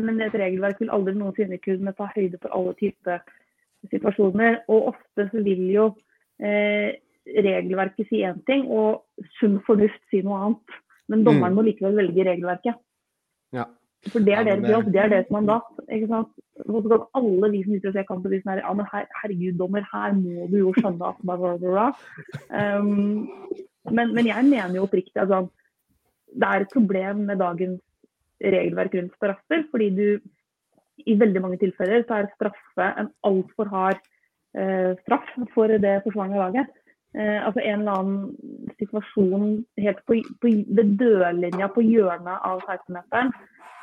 men et regelverk vil aldri noensinne kunne ta høyde for alle typer situasjoner. Og ofte så vil jo eh, regelverket si én ting, og sunn fornuft si noe annet. Men dommeren mm. må likevel velge regelverket. Ja. For det er ja, deres jobb, det er deres mandat. ikke sant? Så kan alle vi som sitter og ser kampen, si sånn ja, men her, herregud, dommer, her må du jo skjønne at bla, bla, bla. Um, men, men, jeg mener jo oppriktig at altså, det er et problem med dagens regelverk rundt straffer, fordi du i veldig mange tilfeller så er straffe en altfor hard eh, straff for det forsvarende laget. Eh, altså En eller annen situasjon helt på, på ved dørlinja på hjørnet av 16-meteren,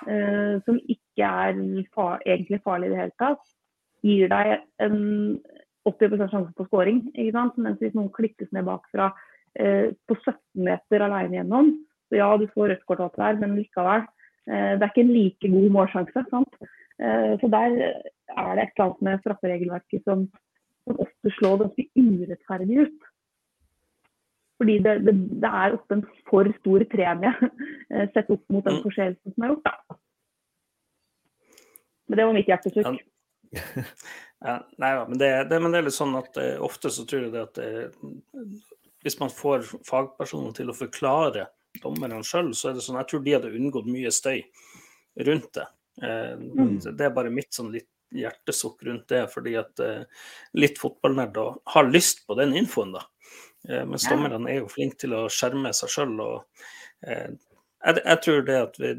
eh, som ikke er far, egentlig farlig i det hele tatt, gir deg en 80% sjanse på scoring. ikke sant? Mens hvis noen klippes ned bakfra eh, på 17 meter alene gjennom, så ja, du får rødt kort alt der, men likevel. Eh, det er ikke en like god målsjanse. sant? Eh, så der er det et eller annet med strafferegelverket som, som ofte slår ganske urettferdig ut. Fordi det, det, det, er ofte en for stor premie eh, sett opp mot den mm. forseelsen som er gjort. Da. Men det var mitt hjertesukk. Ja, nei da, men, det, men det, er litt sånn at uh, ofte så tror jeg det at uh, hvis man får fagpersoner til å forklare dommerne sjøl, så er det sånn jeg tror de hadde unngått mye støy rundt det. Eh, mm. Det er bare mitt sånn litt hjertesukk rundt det, fordi at eh, litt fotballnerd har lyst på den infoen, da. Eh, mens dommerne er jo flinke til å skjerme seg sjøl. Jeg, jeg, tror det at vi,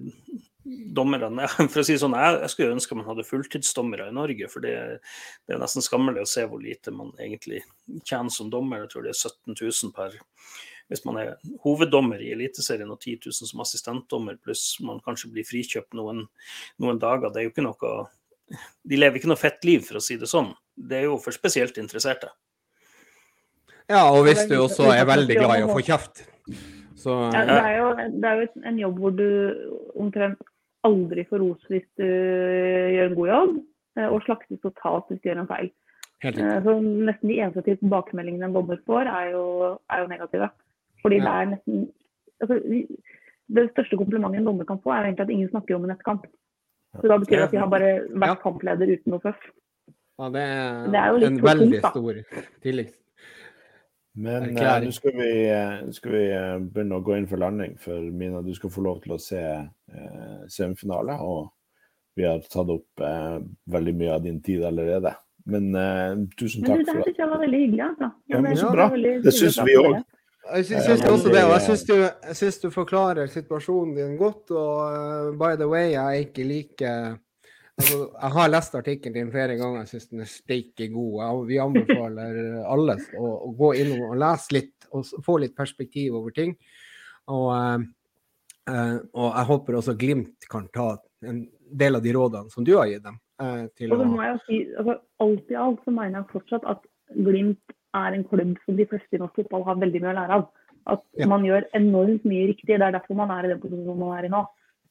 dommerne For å si sånn, jeg, jeg skulle ønske man hadde fulltidsdommere i Norge. For det, det, er nesten skammelig å se hvor lite man egentlig tjener som dommer. Jeg tror det er 17 000 per hvis man er hoveddommer i Eliteserien og 10 000 som assistentdommer, pluss man kanskje blir frikjøpt noen, noen, dager, det er jo ikke noe De lever ikke noe fett liv, for å si det sånn. Det er jo for spesielt interesserte. Ja, og hvis du også er veldig glad i å få kjeft. Så, ja, det, er jo, det er jo en jobb hvor du omtrent aldri får ros hvis du gjør en god jobb, eh, og slaktes totalt hvis du gjør en feil. Eh, så nesten de eneste tilbakemeldingene en dommer får, er jo, er jo negative. Fordi ja. det er nesten altså, Det største komplimentet en dommer kan få, er egentlig at ingen snakker om en etter kamp. Så da betyr det at de har bare vært ja. kampleder uten noe føff. Ja, det er, det er en veldig tungt, stor tillit. Men uh, nå skal, vi, uh, skal vi uh, begynne å gå inn for landing, for Mina, du skal få lov til å se uh, semifinale. Og vi har tatt opp veldig mye av din tid allerede. Men tusen takk. Men du, det syns jeg var veldig hyggelig. Altså. Ja, men så bra. Det syns vi òg. Jeg syns også det, og jeg syns du, du forklarer situasjonen din godt. Og uh, by the way, jeg er ikke like altså, Jeg har lest artikkelen din flere ganger, jeg syns den er steike god. Vi anbefaler alle å, å, gå inn og lese litt, og få litt perspektiv over ting. Og, uh, uh, og jeg håper også Glimt kan ta en del av de rådene som du har gitt dem. og så må jeg si, altså, Alt i alt så mener jeg fortsatt at Glimt er en klubb som de fleste i norsk fotball har veldig mye å lære av. At ja. man gjør enormt mye riktig. Det er derfor man er i den posisjonen man er i nå.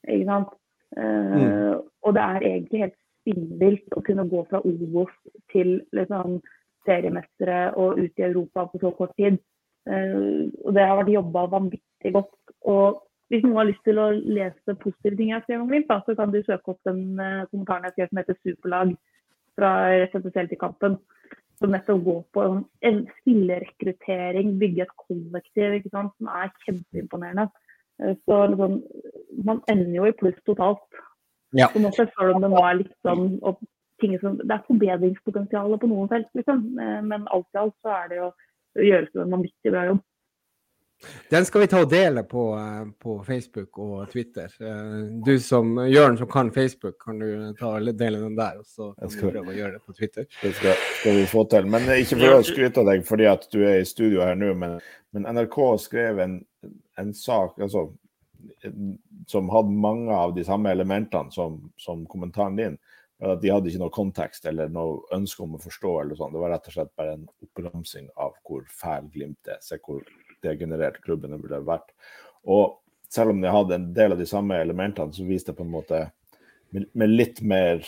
Ikke sant? Uh, mm. Og det er egentlig helt spinnvilt å kunne gå fra Obos til liksom, seriemestere og ut i Europa på så kort tid. Uh, og det har vært jobba vanvittig godt. Og hvis noen har lyst til å lese positive ting jeg har skrevet om Glimt, så kan du søke opp den uh, kommentaren jeg skrev som heter 'Superlag' fra rett etter Celtic-kampen. Som nettopp går på en spillerekruttering, bygge et kollektiv, ikke sant, som er kjempeimponerende. Uh, så liksom, man ender jo i pluss totalt. Ja. På noe sett, selv om det nå er litt sånn som, Det er forbedringspotensial på noen felt, liksom. Uh, men alt i alt så er det jo gjøres det en vanvittig bra jobb. Den skal vi ta og dele på, eh, på Facebook og Twitter. Eh, du som Jørn som kan Facebook, kan du ta og dele den der? og så kan du prøve å gjøre det på Twitter. Det skal, skal, vi få til. Men ikke for å skryte av deg fordi at du er i studio her nå, men, men NRK skrev en, en sak altså, som hadde mange av de samme elementene som, som kommentaren din. At de hadde ikke noe kontekst eller noe ønske om å forstå. eller sånn. Det var rett og slett bare en oppramsing av hvor fæl Glimt er. Se hvor degenerert klubbene burde vært. Og selv om de hadde en del av de samme elementene, så viste det på en måte med, litt mer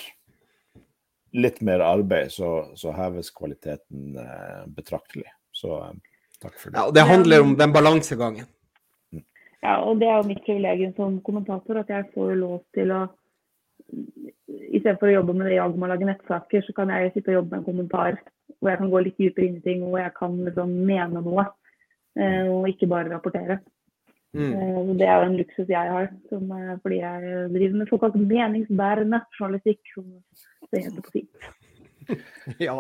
litt mer arbeid, så, så heves kvaliteten eh, betraktelig. Så eh, takk for det. Ja, og Det handler om den balansegangen. Mm. Ja, og det er jo mitt privilegium som kommentator at jeg får lov til å Istedenfor å jobbe med det jeg med å lage nettsaker, så kan jeg sitte og jobbe med en kommentar hvor jeg kan gå litt dypere inn i ting, og jeg kan liksom mene noe. Eh, og ikke bare rapportere. Mm. Eh, det er jo en luksus jeg har, som, fordi jeg driver med såkalt meningsbærende journalistikk, som det heter på fint. ja.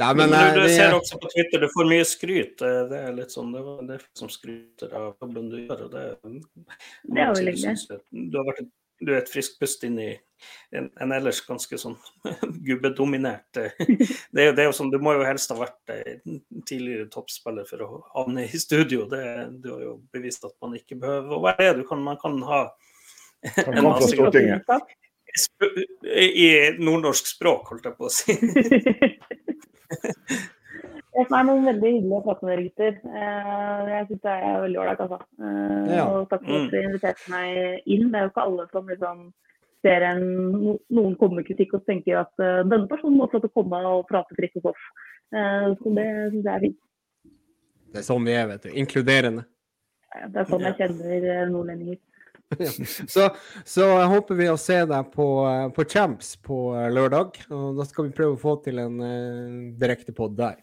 Nei, men, du, du, eh, ser også på Twitter du får mye skryt. Det er litt sånn, det er det som skryter av jobben du gjør. og Det, det er veldig hyggelig. Du har vært et du er et friskt pust inn i en, en, ellers ganske sånn gubbedominert eh, det, det, er jo sånn, Du må jo helst ha vært eh, tidligere toppspiller for å havne i studio. Det, du har jo bevist at man ikke behøver å være det. Kan, man kan ha en masse i nordnorsk språk, holdt jeg på å si. Er noen veldig hyggelig å prate med dere, gutter. Eh, jeg syns det er veldig ålreit, altså. Eh, ja. Og takk for at du dere inviterte meg inn. Det er jo ikke alle som liksom ser en, noen kommer med kritikk og tenker at uh, denne personen må få til å komme og prate fritt hos oss. Uh, så det syns jeg er fint. Det er sånn vi er, vet du. Inkluderende. Ja, det er sånn jeg kjenner nordlendinger. Ja. Så, så håper vi å se deg på, på Champs på lørdag. og Da skal vi prøve å få til en uh, direkte pod der.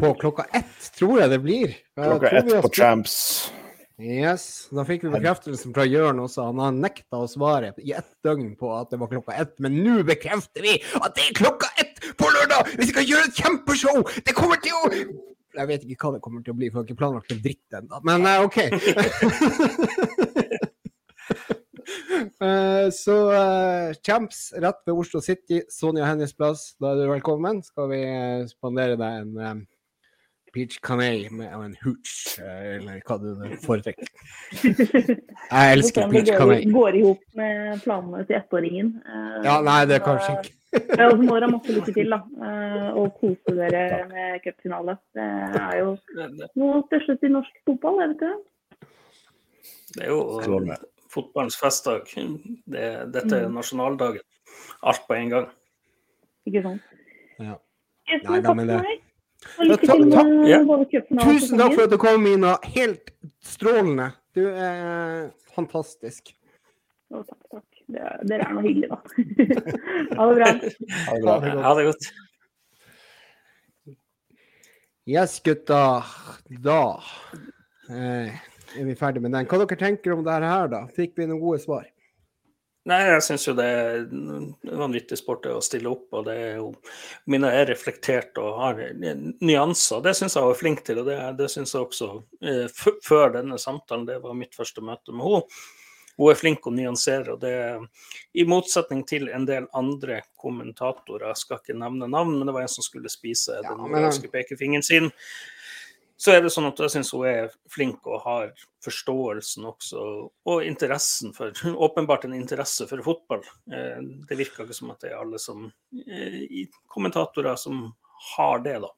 På klokka ett, tror jeg det blir. Klokka ett på Champs. Yes. Da fikk vi bekreftelsen fra Jørn også. Han har nekta å svare i ett døgn på at det var klokka ett, men nå bekrefter vi at det er klokka ett på lørdag! Vi skal gjøre et kjempeshow! Det kommer til å Jeg vet ikke hva det kommer til å bli, for jeg har ikke planlagt en dritt ennå. Men uh, OK. uh, så uh, Champs rett ved Oslo City, Sonja Hennies plass. Da er du velkommen. Skal vi spandere deg en um, peach canay med en hooch, eh, eller hva du foretrekker. Jeg elsker peach canay. Det går i hop med planene til ettåringen. Eh, ja, nei, det er kanskje ikke. Ja, og så må dere masse lykke til, da. Eh, og kose dere med cupfinale. Det er jo noe største til norsk fotball, er det ikke det? Det er jo fotballens festdag. Det, dette er mm. nasjonaldagen. Alt på en gang. Ikke sant. Ja. Nei, da, men det... Lykke til med Tusen takk for at du kom, Mina. Helt strålende. Du er fantastisk. Å, takk, takk. Dere er noe hyggelig, da. ha det bra. Ha det, bra. Ha det godt. Yes, gutta. Da eh, er vi ferdig med den. Hva dere tenker om det her, da? Fikk vi noen gode svar? Nei, jeg syns jo det er vanvittig sport å stille opp, og det er jo Mina er reflektert og har nyanser. Det syns jeg hun er flink til, og det, det syns jeg også eh, før denne samtalen. Det var mitt første møte med henne. Hun er flink å nyansere, og det i motsetning til en del andre kommentatorer. Jeg skal ikke nevne navn, men det var en som skulle spise ja, den norske pekefingeren sin så er det sånn at jeg syns hun er flink og har forståelsen også, og interessen for Åpenbart en interesse for fotball. Eh, det virker ikke som at det er alle som eh, kommentatorer som har det, da.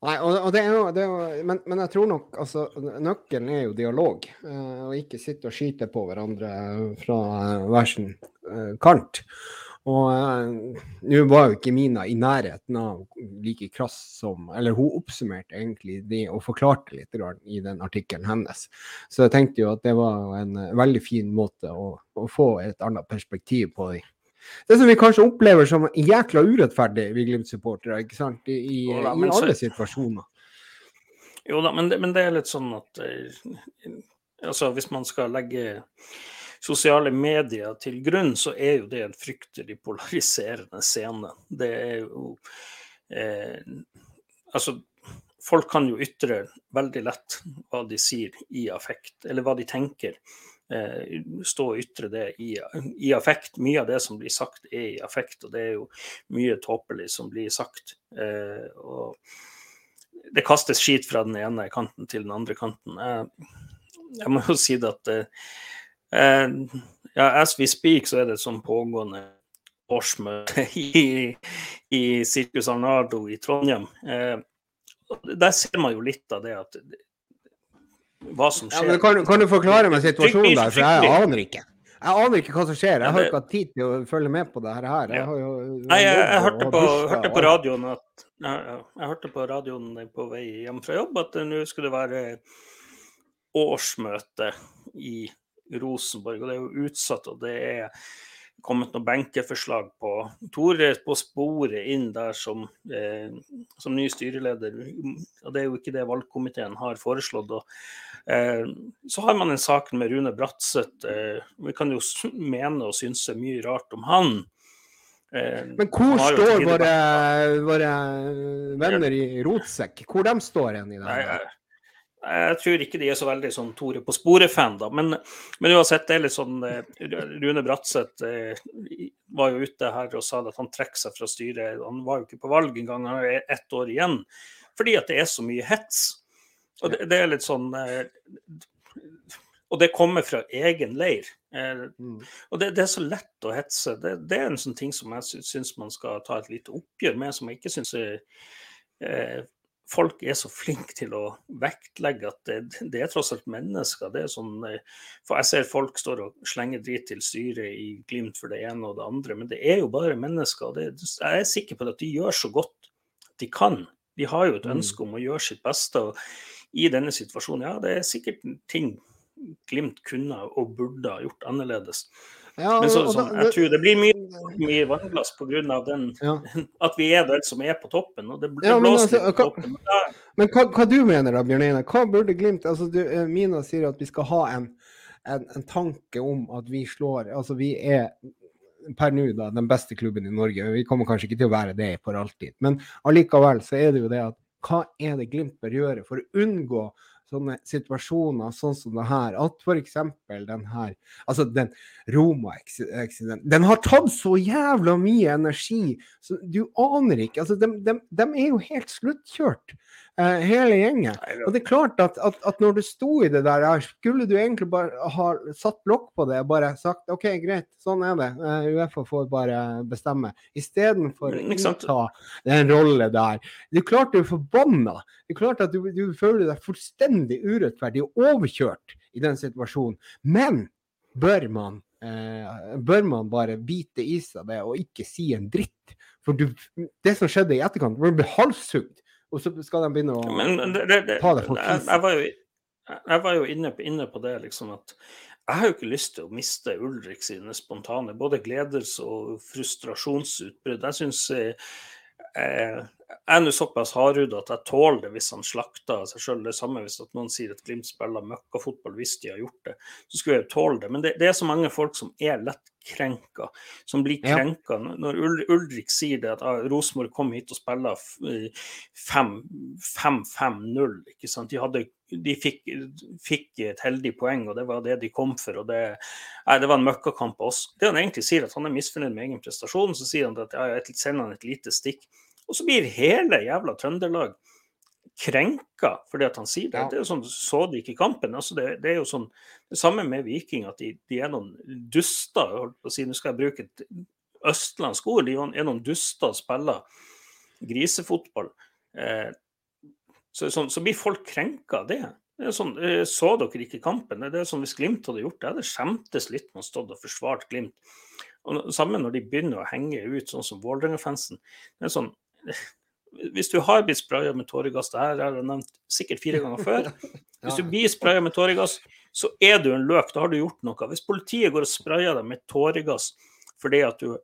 Nei, og, det er jo, det er jo men, men, jeg tror nok altså, nøkkelen er jo dialog. Eh, og ikke sitte og skyte på hverandre fra hver sin kant. Og uh, nå var jo ikke Mina i nærheten av like krass som Eller hun oppsummerte egentlig det og forklarte litt i den artikkelen hennes. Så jeg tenkte jo at det var en uh, veldig fin måte å, å, få et annet perspektiv på det. Det som vi kanskje opplever som jækla urettferdig, vi Glimt-supportere, ikke sant, i, i, i alle situasjoner. Jo da, men det, men det er litt sånn at uh, altså Hvis man skal legge sosiale medier til grunn, så er jo det en fryktelig polariserende scene. Det er jo eh, Altså, folk kan jo ytre veldig lett hva de sier i affekt, eller hva de tenker. Eh, stå og ytre det i, i, affekt. Mye av det som blir sagt, er i affekt, og det er jo mye tåpelig som blir sagt. Eh, og det kastes skit fra den ene kanten til den andre kanten. Jeg, jeg må jo si det at eh, ja, as we speak så er det et sånn pågående årsmøte i, i Circus Arnardo i Trondheim. Eh, der ser man jo litt av det at hva som skjer. Ja, kan, kan, du forklare meg situasjonen der, for jeg aner ikke. Jeg aner ikke hva som skjer. Jeg har ikke hatt tid til å følge med på det her. Jeg, jo, Nei, jeg, jeg, jeg hørte, på, hørte, på, radioen at jeg, jeg hørte på radioen på vei hjem fra jobb at nå skulle det være årsmøte i Rosenborg. Og det er jo utsatt, og det er kommet noen benkeforslag på Tore på sporet inn der som, eh, som ny styreleder. Og det er jo ikke det valgkomiteen har foreslått. Og, eh, så har man en sak med Rune Bratseth. Eh, vi kan jo mene og synse mye rart om han. Eh, Men hvor står våre, våre, venner i rotsekk? Hvor de står hen i det? Nei, jeg tror ikke de er så veldig sånn Tore på sporet-fan, da. Men, men, uansett, det er litt sånn eh, Rune Bratseth eh, var jo ute her og sa at han trekker seg fra styret. Han var jo ikke på valg engang, han har ett år igjen. Fordi at det er så mye hets. Og det, det er litt sånn eh, Og det kommer fra egen leir. Eh, mm. Og det, det, er så lett å hetse. Det, det er en sånn ting som jeg syns man skal ta et lite oppgjør med, som jeg ikke syns eh, folk er så flinke til å vektlegge at det, det, er tross alt mennesker. Det er sånn, eh, for Jeg ser folk står og slenger drit til styret i Glimt for det ene og det andre, men det er jo bare mennesker. Det, jeg er sikker på at de gjør så godt de kan. De har jo et mm. ønske om å gjøre sitt beste. og I denne situasjonen, ja, det er sikkert ting Glimt kunne og burde ha gjort annerledes. Ja, Men så, sånn, jeg tror det blir mye, mye vannglass pga. Ja. at vi er den som er på toppen. og det, det ja, men, altså, hva, toppen. men hva, hva, du mener da, Bjørn Einar? Hva burde Glimt altså du, eh, Mina sier at vi skal ha en, en, en, tanke om at vi slår Altså vi er per nå da den beste klubben i Norge. Vi kommer kanskje ikke til å være det for alltid. Men allikevel så er det jo det at hva er det Glimt bør gjøre for å unngå sånne situasjoner sånn som det her, at f.eks. den her Altså, den Roma-eksidenten Den har tatt så jævla mye energi, så du aner ikke. Altså, de, de, de er jo helt sluttkjørt. Uh, hele gjengen. Og det er klart at, at, at, når du sto i det der, skulle du egentlig bare ha satt lokk på det og bare sagt OK, greit, sånn er det. Uh, Uefa får bare bestemme. Istedenfor å ta den rolle der. Det er klart du er forbanna. Det er klart at du, du føler deg fullstendig urettferdig og overkjørt i den situasjonen. Men bør man, Eh, bør man bare bite i seg det og ikke si en dritt? For du, det som skjedde i etterkant, du ble halshugd og så skal de begynne å Men det, det, det, ta det for jeg, jeg, var jo, jeg var jo inne, på, inne på det, liksom at jeg har jo ikke lyst til å miste Ulrik sine spontane både gledes- og frustrasjonsutbrudd. Jeg syns eh, eh jeg er nå såpass hardhuda at jeg tåler det hvis han slakter seg sjøl. Det samme hvis at noen sier at Glimt spiller møkkafotball hvis de har gjort det. Så skulle jeg jo tåle det. Men det, det, er så mange folk som er lett krenka, som blir krenka. Ja. Når Ulrik sier det at ah, Rosenborg kom hit og spilla 5-5-0, ikke sant. De, hadde, de fikk, fikk, et heldig poeng, og det var det de kom for. og Det, nei, det var en møkkakamp også. Det han egentlig sier, at han er misfornøyd med egen prestasjon, så sier han at ja, jeg sender han et lite stikk. Og så blir hele jævla Trøndelag krenka fordi at han sier det. Ja. Det er jo sånn, Så de ikke kampen? Altså det, det, er jo sånn, det samme med Viking, at de, de er noen duster. holdt på å si, Nå skal jeg bruke et østlandsk ord. De er noen duster og spiller grisefotball. Eh, så, så, så, blir folk krenka av det. det er sånn, eh, Så dere ikke kampen? Det er sånn Hvis Glimt hadde gjort det, hadde skjemtes litt med å stå og forsvart Glimt. Og Samme når de begynner å henge ut, sånn som Vålerenga-fansen. Sånn, hvis du har blitt spraya med tåregass, det her har jeg nevnt sikkert fire ganger før. Hvis du blir spraya med tåregass, så er du en løk. Da har du gjort noe. Hvis politiet går og sprayer deg med tåregass fordi at du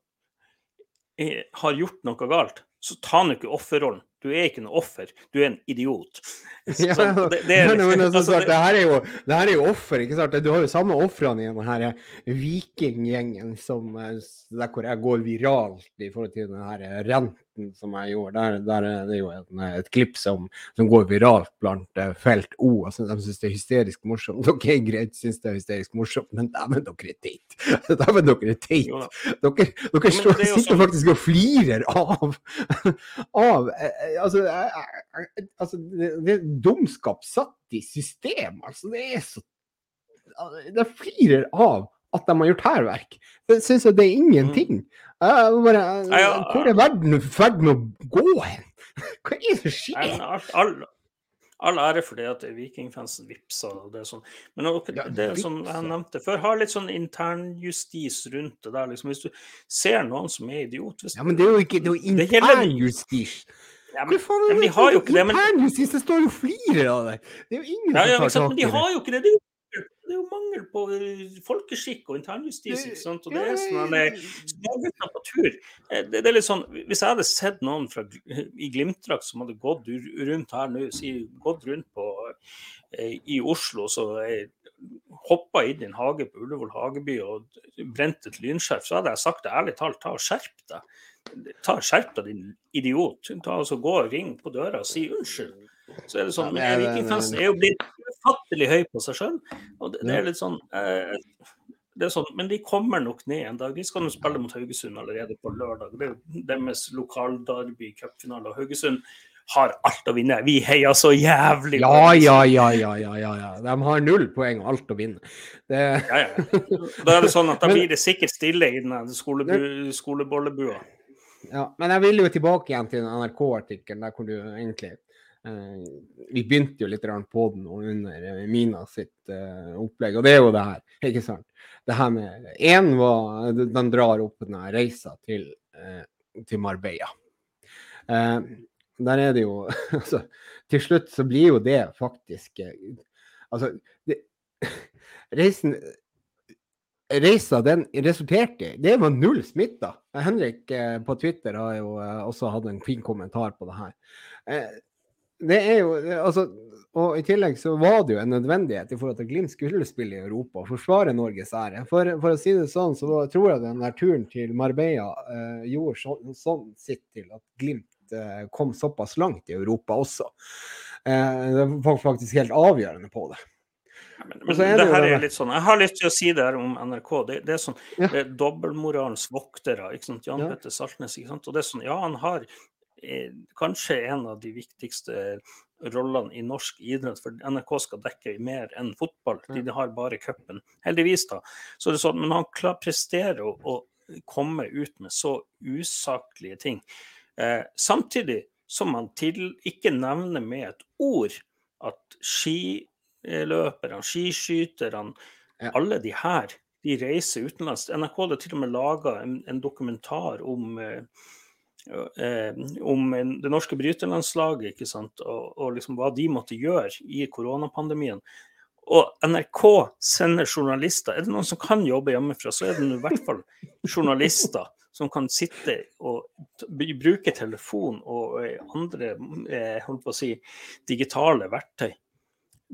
har gjort noe galt, så ta nå ikke offerrollen. Du er ikke noe offer, du er en idiot. Så, ja, det, det, er, altså, det, her er jo, det her er jo offer, ikke sant? Du har jo samme ofrene i denne vikinggjengen som der hvor jeg går viralt i forhold til denne renten som jeg gjorde. Der, der er det jo en, et klipp som, som, går viralt blant felt O. Altså, de syns det er hysterisk morsomt. Dere er greit syns det er hysterisk morsomt, men dæven, dere er teit. Dæven, dere er teit. Dere, dere ja, står, sitter sånn... faktisk og flirer av, av uh, altså, uh, altså det, er dumskap satt i system. Altså, det er så Det flirer av at de har gjort hærverk. Jeg syns det er ingenting. Mm. Bare, hvor er verden i ferd med å gå hen? Hva er det som skjer? All, ære for det at vikingfansen vippsa og det er sånn. Men det, det som jeg nevnte før, har litt sånn internjustis rundt det der. Liksom. Hvis du ser noen som er idiot Ja, men det er jo ikke det er jo internjustis. Ja, men, Hva faen er det? De har jo ikke det, men... Internjustis, det står jo flere av det. Det er jo ingen ja, ja, som tar tak i det. Men de har jo ikke det. Det er jo det er jo mangel på eh, folkeskikk og internjustis. ikke sant? Og det er sånn smågutter på tur. Eh, det, det, er litt sånn, Hvis jeg hadde sett noen fra, i Glimt-drakt som hadde gått rundt her nå, gått rundt på, eh, i Oslo så hoppa inn i en hage på Ullevål hageby og brent et lynskjerf, så hadde jeg sagt det ærlig talt, ta og skjerp deg. Ta og Skjerp deg, din idiot. Ta og så Gå og ring på døra og si unnskyld. Så er det sånn, ja, Vikingfansen er jo blitt ufattelig høy på seg sjøl. Og det, det, er litt sånn, eh, det er sånn Men de kommer nok ned en dag. De skal nå spille mot Haugesund allerede på lørdag. Det er jo deres lokaldarby cupfinale. Haugesund har alt å vinne. Vi heier så jævlig ja, ja, ja, ja, ja, ja, ja. De har null poeng og alt å vinne. Det... Ja, ja. Da er det sånn at da blir det sikkert stille i den skolebollebua. Ja, men jeg vil jo tilbake igjen til NRK-artikkelen der hvor du egentlig vi begynte jo litt på den under eh, Mina sitt uh, opplegg, og det er jo det her. ikke sant? Det her med Én var Den drar opp denne reisa til, til Marbella. Der er det jo altså, Til slutt så blir jo det faktisk Altså, det, reisen Reisa den resulterte i Det var null smitta. Henrik på Twitter har jo også hatt en fin kommentar på det her det er jo altså, Og i tillegg så var det jo en nødvendighet i forhold til at Glimt skulle spille i Europa og forsvare Norges ære. For, for, å si det sånn, så tror jeg den der turen til Marbella eh, gjorde sånn, sånn sitt til at Glimt eh, kom såpass langt i Europa også. Eh, det var faktisk helt avgjørende på det. men, men det, det, her er litt sånn, Jeg har lyst til å si det her om NRK. Det, det er sånn, ja. dobbeltmoralens voktere. ikke sant, Jan ja. Petter Saltnes. ikke sant, og det er sånn, Ja, han har kanskje en av de viktigste rollene i norsk idrett. For NRK skal dekke mer enn fotball. De har bare cupen. Heldigvis, da. Så det er sånn, men han klar, presterer å, å, komme ut med så usaklige ting. Eh, samtidig som han til, ikke nevner med et ord at skiløperne, skiskyterne, ja. alle de her, de reiser utenlands. NRK hadde til og med laga en, en, dokumentar om eh, eh, om det norske bryterlandslaget ikke sant? Og, og liksom hva de måtte gjøre i koronapandemien. Og NRK sender journalister. Er det noen som kan jobbe hjemmefra, så er det i hvert fall journalister som kan sitte og bruke telefon og eh, andre eh, holdt på å si, digitale verktøy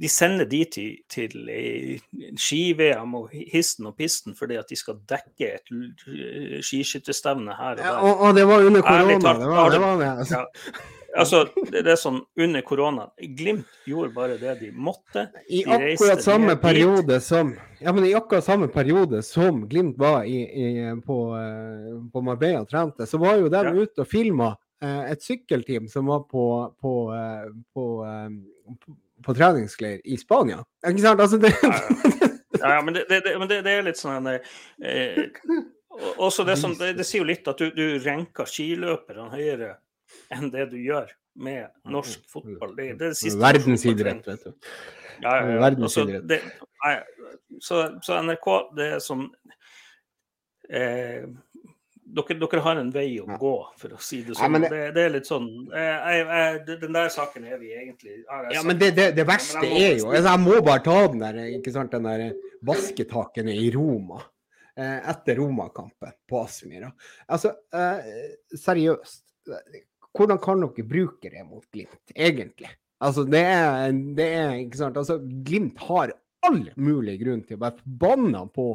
de sender de til, til ski-VM og histen og pisten fordi at de skal dekke et skiskytterstevne her og der. Ja, og, og, det var under korona. det var det. Var det. Ja. Altså, det, er sånn under korona. Glimt gjorde bare det de måtte. De I akkurat samme periode som ja, men i akkurat samme periode som Glimt var i, i, på, uh, på Marbella og trente, så var jo de ja. ute og filma uh, et sykkelteam som var på, på, uh, på på treningsleir i Spania. Ikke sant? Altså, det... ja, ja, men, det, det, men det, er litt sånn eh, også det, som, det, sier jo litt at du, du renker skiløperne høyere enn det du gjør med norsk fotball. Det, det det Verdensidrett, vet du. Ja, ja, ja. Altså, så, så, NRK, det er som eh, dere, dere, har en vei å gå, for å si det sånn. Ja, det, det, det, er litt sånn jeg, jeg, Den der saken er vi egentlig Ja, men det, det verste er jo altså, Jeg må bare ta den der, ikke sant, den der vasketakene i Roma. Eh, etter Roma-kampen på Aspmyra. Altså, eh, seriøst. Hvordan kan dere bruke det mot Glimt, egentlig? Altså, det er, det er ikke sant, altså, Glimt har all mulig grunn til å være forbanna på,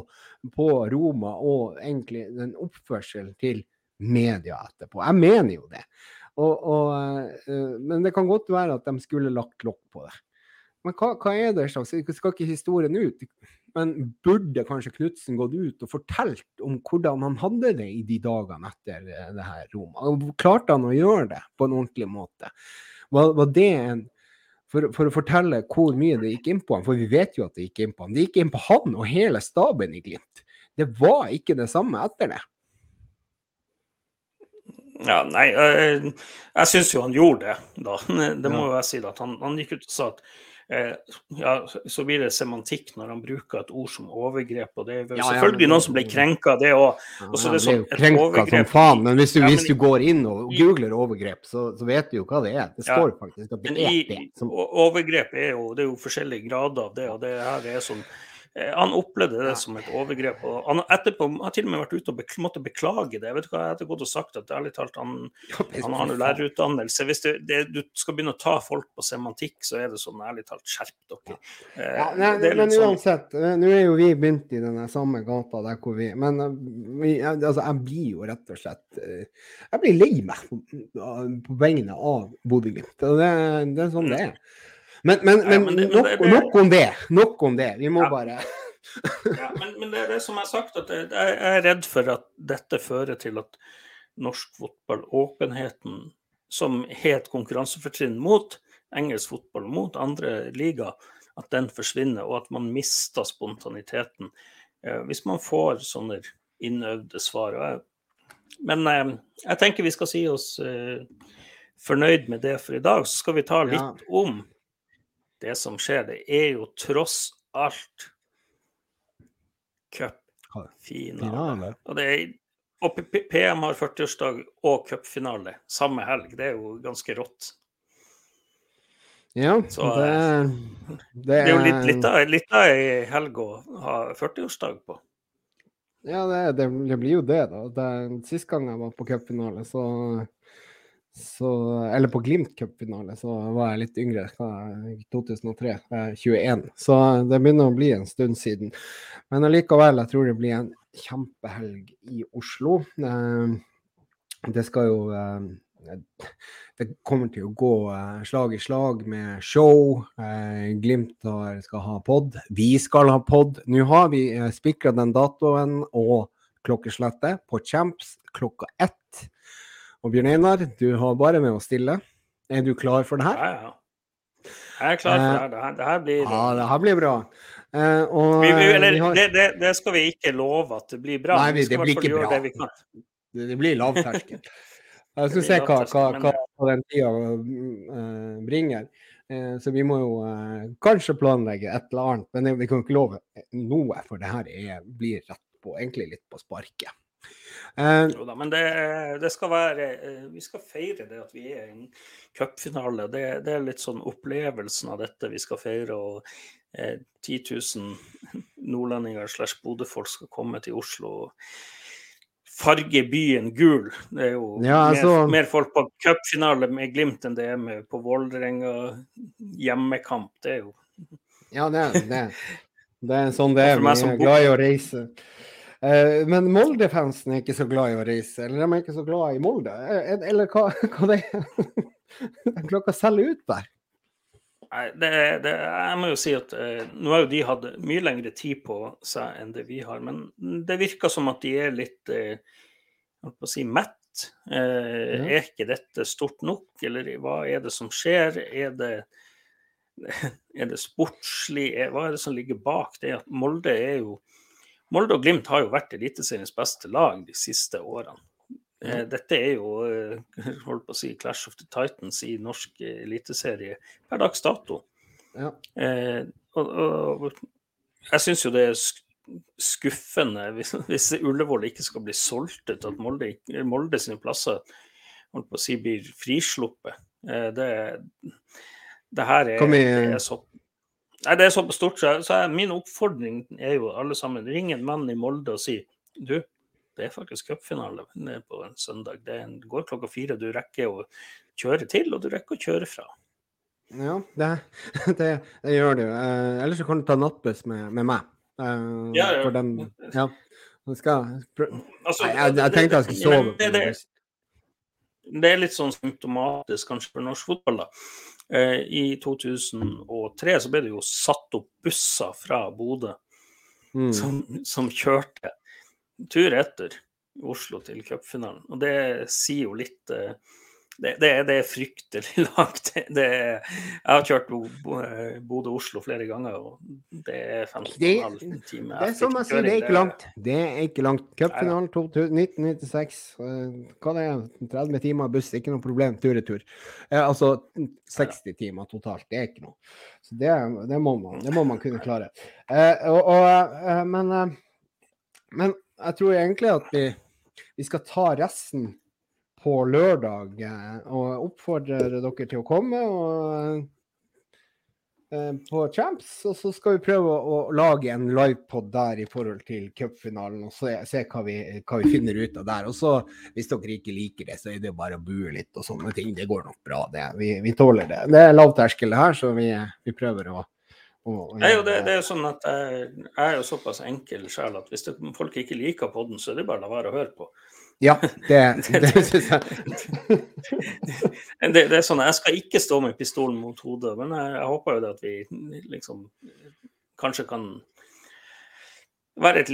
på, Roma og egentlig den oppførselen til media etterpå. Jeg mener jo det. Og, og, uh, men det kan godt være at de skulle lagt lokk på det. Men hva, hva er det slags Skal ikke historien ut? Men burde kanskje Knutsen gått ut og fortalt om hvordan han hadde det i de dagene etter eh, det her Roma? Klarte han å gjøre det på en ordentlig måte? Var, var det en for, for, å fortelle hvor mye det gikk inn på han, for vi vet jo at det gikk inn på han. Det gikk inn på han og hele staben i Glimt. Det var ikke det samme etter det. Ja, nei, jeg, jeg syns jo han gjorde det, da. Det må jo jeg si. at Han, han gikk ut og sa at Eh, ja, så blir det semantikk når han bruker et ord som overgrep. og Det er ja, selvfølgelig ja, noen som blir krenka, det òg. Ja, det sånn, krenka som faen, men hvis du, hvis du, går inn og googler overgrep, så, så, vet du jo hva det er. Det står faktisk at det er det. Som... Overgrep er jo, det er jo forskjellige grader av det, og det her er sånn Eh, han opplevde det som et overgrep. og Han etterpå har til og med vært ute og bekl måtte beklage det. Jeg vet du hva, jeg har gått og sagt at ærlig talt, han, han har noe lærerutdannelse. Hvis det, det, du skal begynne å ta folk på semantikk, så er det sånn ærlig talt, skjerp dere. Ja, nei, men sånn... uansett, eh, nå er jo vi begynt i den samme gata der hvor vi Men eh, vi, altså, jeg blir jo rett og slett Jeg blir lei meg på, på vegne av Bodø-Glimt. Det, det er sånn det er. Men, men, men, men det, nok, det, nok, om det. Nok om det. Vi må ja. bare ja, men, det er det som jeg har sagt, at jeg er redd for at dette fører til at norsk fotball, åpenheten som het konkurransefortrinn mot engelsk fotball, mot andre liga, at den forsvinner, og at man mister spontaniteten. Eh, hvis man får sånne innøvde svar. Men eh, jeg tenker vi skal si oss eh, fornøyd med det for i dag. Så skal vi ta litt ja. om det som skjer, det er jo tross alt cupfinale. Og, og PM har 40-årsdag og cupfinale samme helg. Det er jo ganske rått. Ja, Så, det, det, det, er jo litt, litt, av, litt av ei helg å ha 40-årsdag på. Ja, det, det, blir jo det, da. Sist gang jeg var på cupfinale, så så, eller på Glimt cupfinale, så var jeg litt yngre. 2003. 21. Så det begynner å bli en stund siden. Men allikevel, jeg tror det blir en kjempehelg i Oslo. Eh, det skal jo eh, Det kommer til å gå eh, slag i slag med show. Glimt skal ha pod. Vi skal ha pod. Nå har vi spikra den datoen og klokkeslettet på Champs klokka ett. Og Bjørn Einar, du har bare med å stille. Er du klar for det her? Ja, ja. Jeg er klar for det her. Det her, blir Ja, det her blir bra. Uh, og, vi, vi, eller, har... det, det, det, skal vi ikke love at det blir bra. Nei, det blir ikke bra. Det, det, blir lavterskel. Jeg skal se hva, hva, hva, hva den tida uh, bringer. Så vi må jo kanskje planlegge et eller annet. Men vi kan ikke love noe, for det her er, blir rett på, egentlig litt på sparket. Uh, jo da, men det, det, skal være eh, Vi skal feire det at vi er i en cupfinale. Det, det, er litt sånn opplevelsen av dette vi skal feire. og eh, 10 000 nordlendinger slash Bodø-folk skal komme til Oslo og farge byen gul. Det er jo ja, altså... mer, mer, folk på cupfinale med Glimt enn det er med på Vålerenga hjemmekamp. Det er jo Ja, det er det. Det er sånn det er. Vi er glad i å reise. Uh, men Molde-fansen er ikke så glad i å reise, eller de er ikke så glad i Molde? Eh, eller hva, hva det er de klarer å selge ut der? Nei, det, det, jeg må jo si at nå har jo de hatt mye lengre tid på seg enn det vi har, men det virker som at de er litt uh, å si, mett. Ja. Er ikke dette stort nok, eller hva er det som skjer? Er det, er det sportslig? Hva er det som ligger bak det? At Molde er jo Molde og Glimt har jo vært Eliteseriens beste lag de siste årene. Eh, dette er jo eh, holdt på å si, Clash of the Titans i norsk eliteserie per dags dato. Ja. Eh, og, og, jeg syns jo det er skuffende hvis, hvis Ullevål ikke skal bli solgt ut, at Molde, Molde sine plasser holdt på å si, blir frisluppet. Eh, det, det her er, det er så Nei, det er så stort, så, så min oppfordring er jo alle sammen ring en mann i Molde og si du, det er faktisk cupfinale på en søndag. Det går klokka fire. Du rekker å kjøre til, og du rekker å kjøre fra. Ja, det, det, det gjør du. Eh, ellers så kan du ta nattbuss med, med meg. Eh, ja, ja. Den, ja. Skal, altså, Nei, jeg, jeg, tenkte jeg skulle sove. Det, det, det, er litt sånn symptomatisk kanskje for norsk fotball. da. Eh, I 2003 så ble det jo satt opp busser fra Bodø mm. som, som, kjørte tur etter Oslo til cupfinalen. Og det sier jo litt eh, det, det, det, er fryktelig langt. Det er, jeg har kjørt Bodø-Oslo flere ganger, og det er 15,5 timer. Det er som jeg sier, det er ikke langt. Det er ikke langt. Cupfinalen 1996, eh, hva det er 30 timer buss, ikke noe problem. Tur-retur. Eh, altså 60 timer totalt, det er ikke noe. Så det, det, må, man, det må man kunne klare. Eh, og, og, men, men jeg tror egentlig at vi, vi skal ta resten på lørdag. og og oppfordrer dere til å komme og, uh, på Champs. Og så skal vi prøve å, å lage en livepod der i forhold til cupfinalen og se, se hva, vi, hva, vi, finner ut av der. Og så hvis dere ikke liker det, så er det bare å bue litt og sånne ting. Det går nok bra, det. Vi, vi tåler det. Det er lavterskel her, så vi, vi prøver å Nei, det, det, er sånn at jeg, jeg, er jo såpass enkel sjel at hvis det, folk ikke liker podden, så er det bare å la være å høre på. Ja, det, det syns jeg. det, det, er sånn, Jeg skal ikke stå med pistolen mot hodet, men jeg, jeg håper jo det at vi liksom kanskje kan være et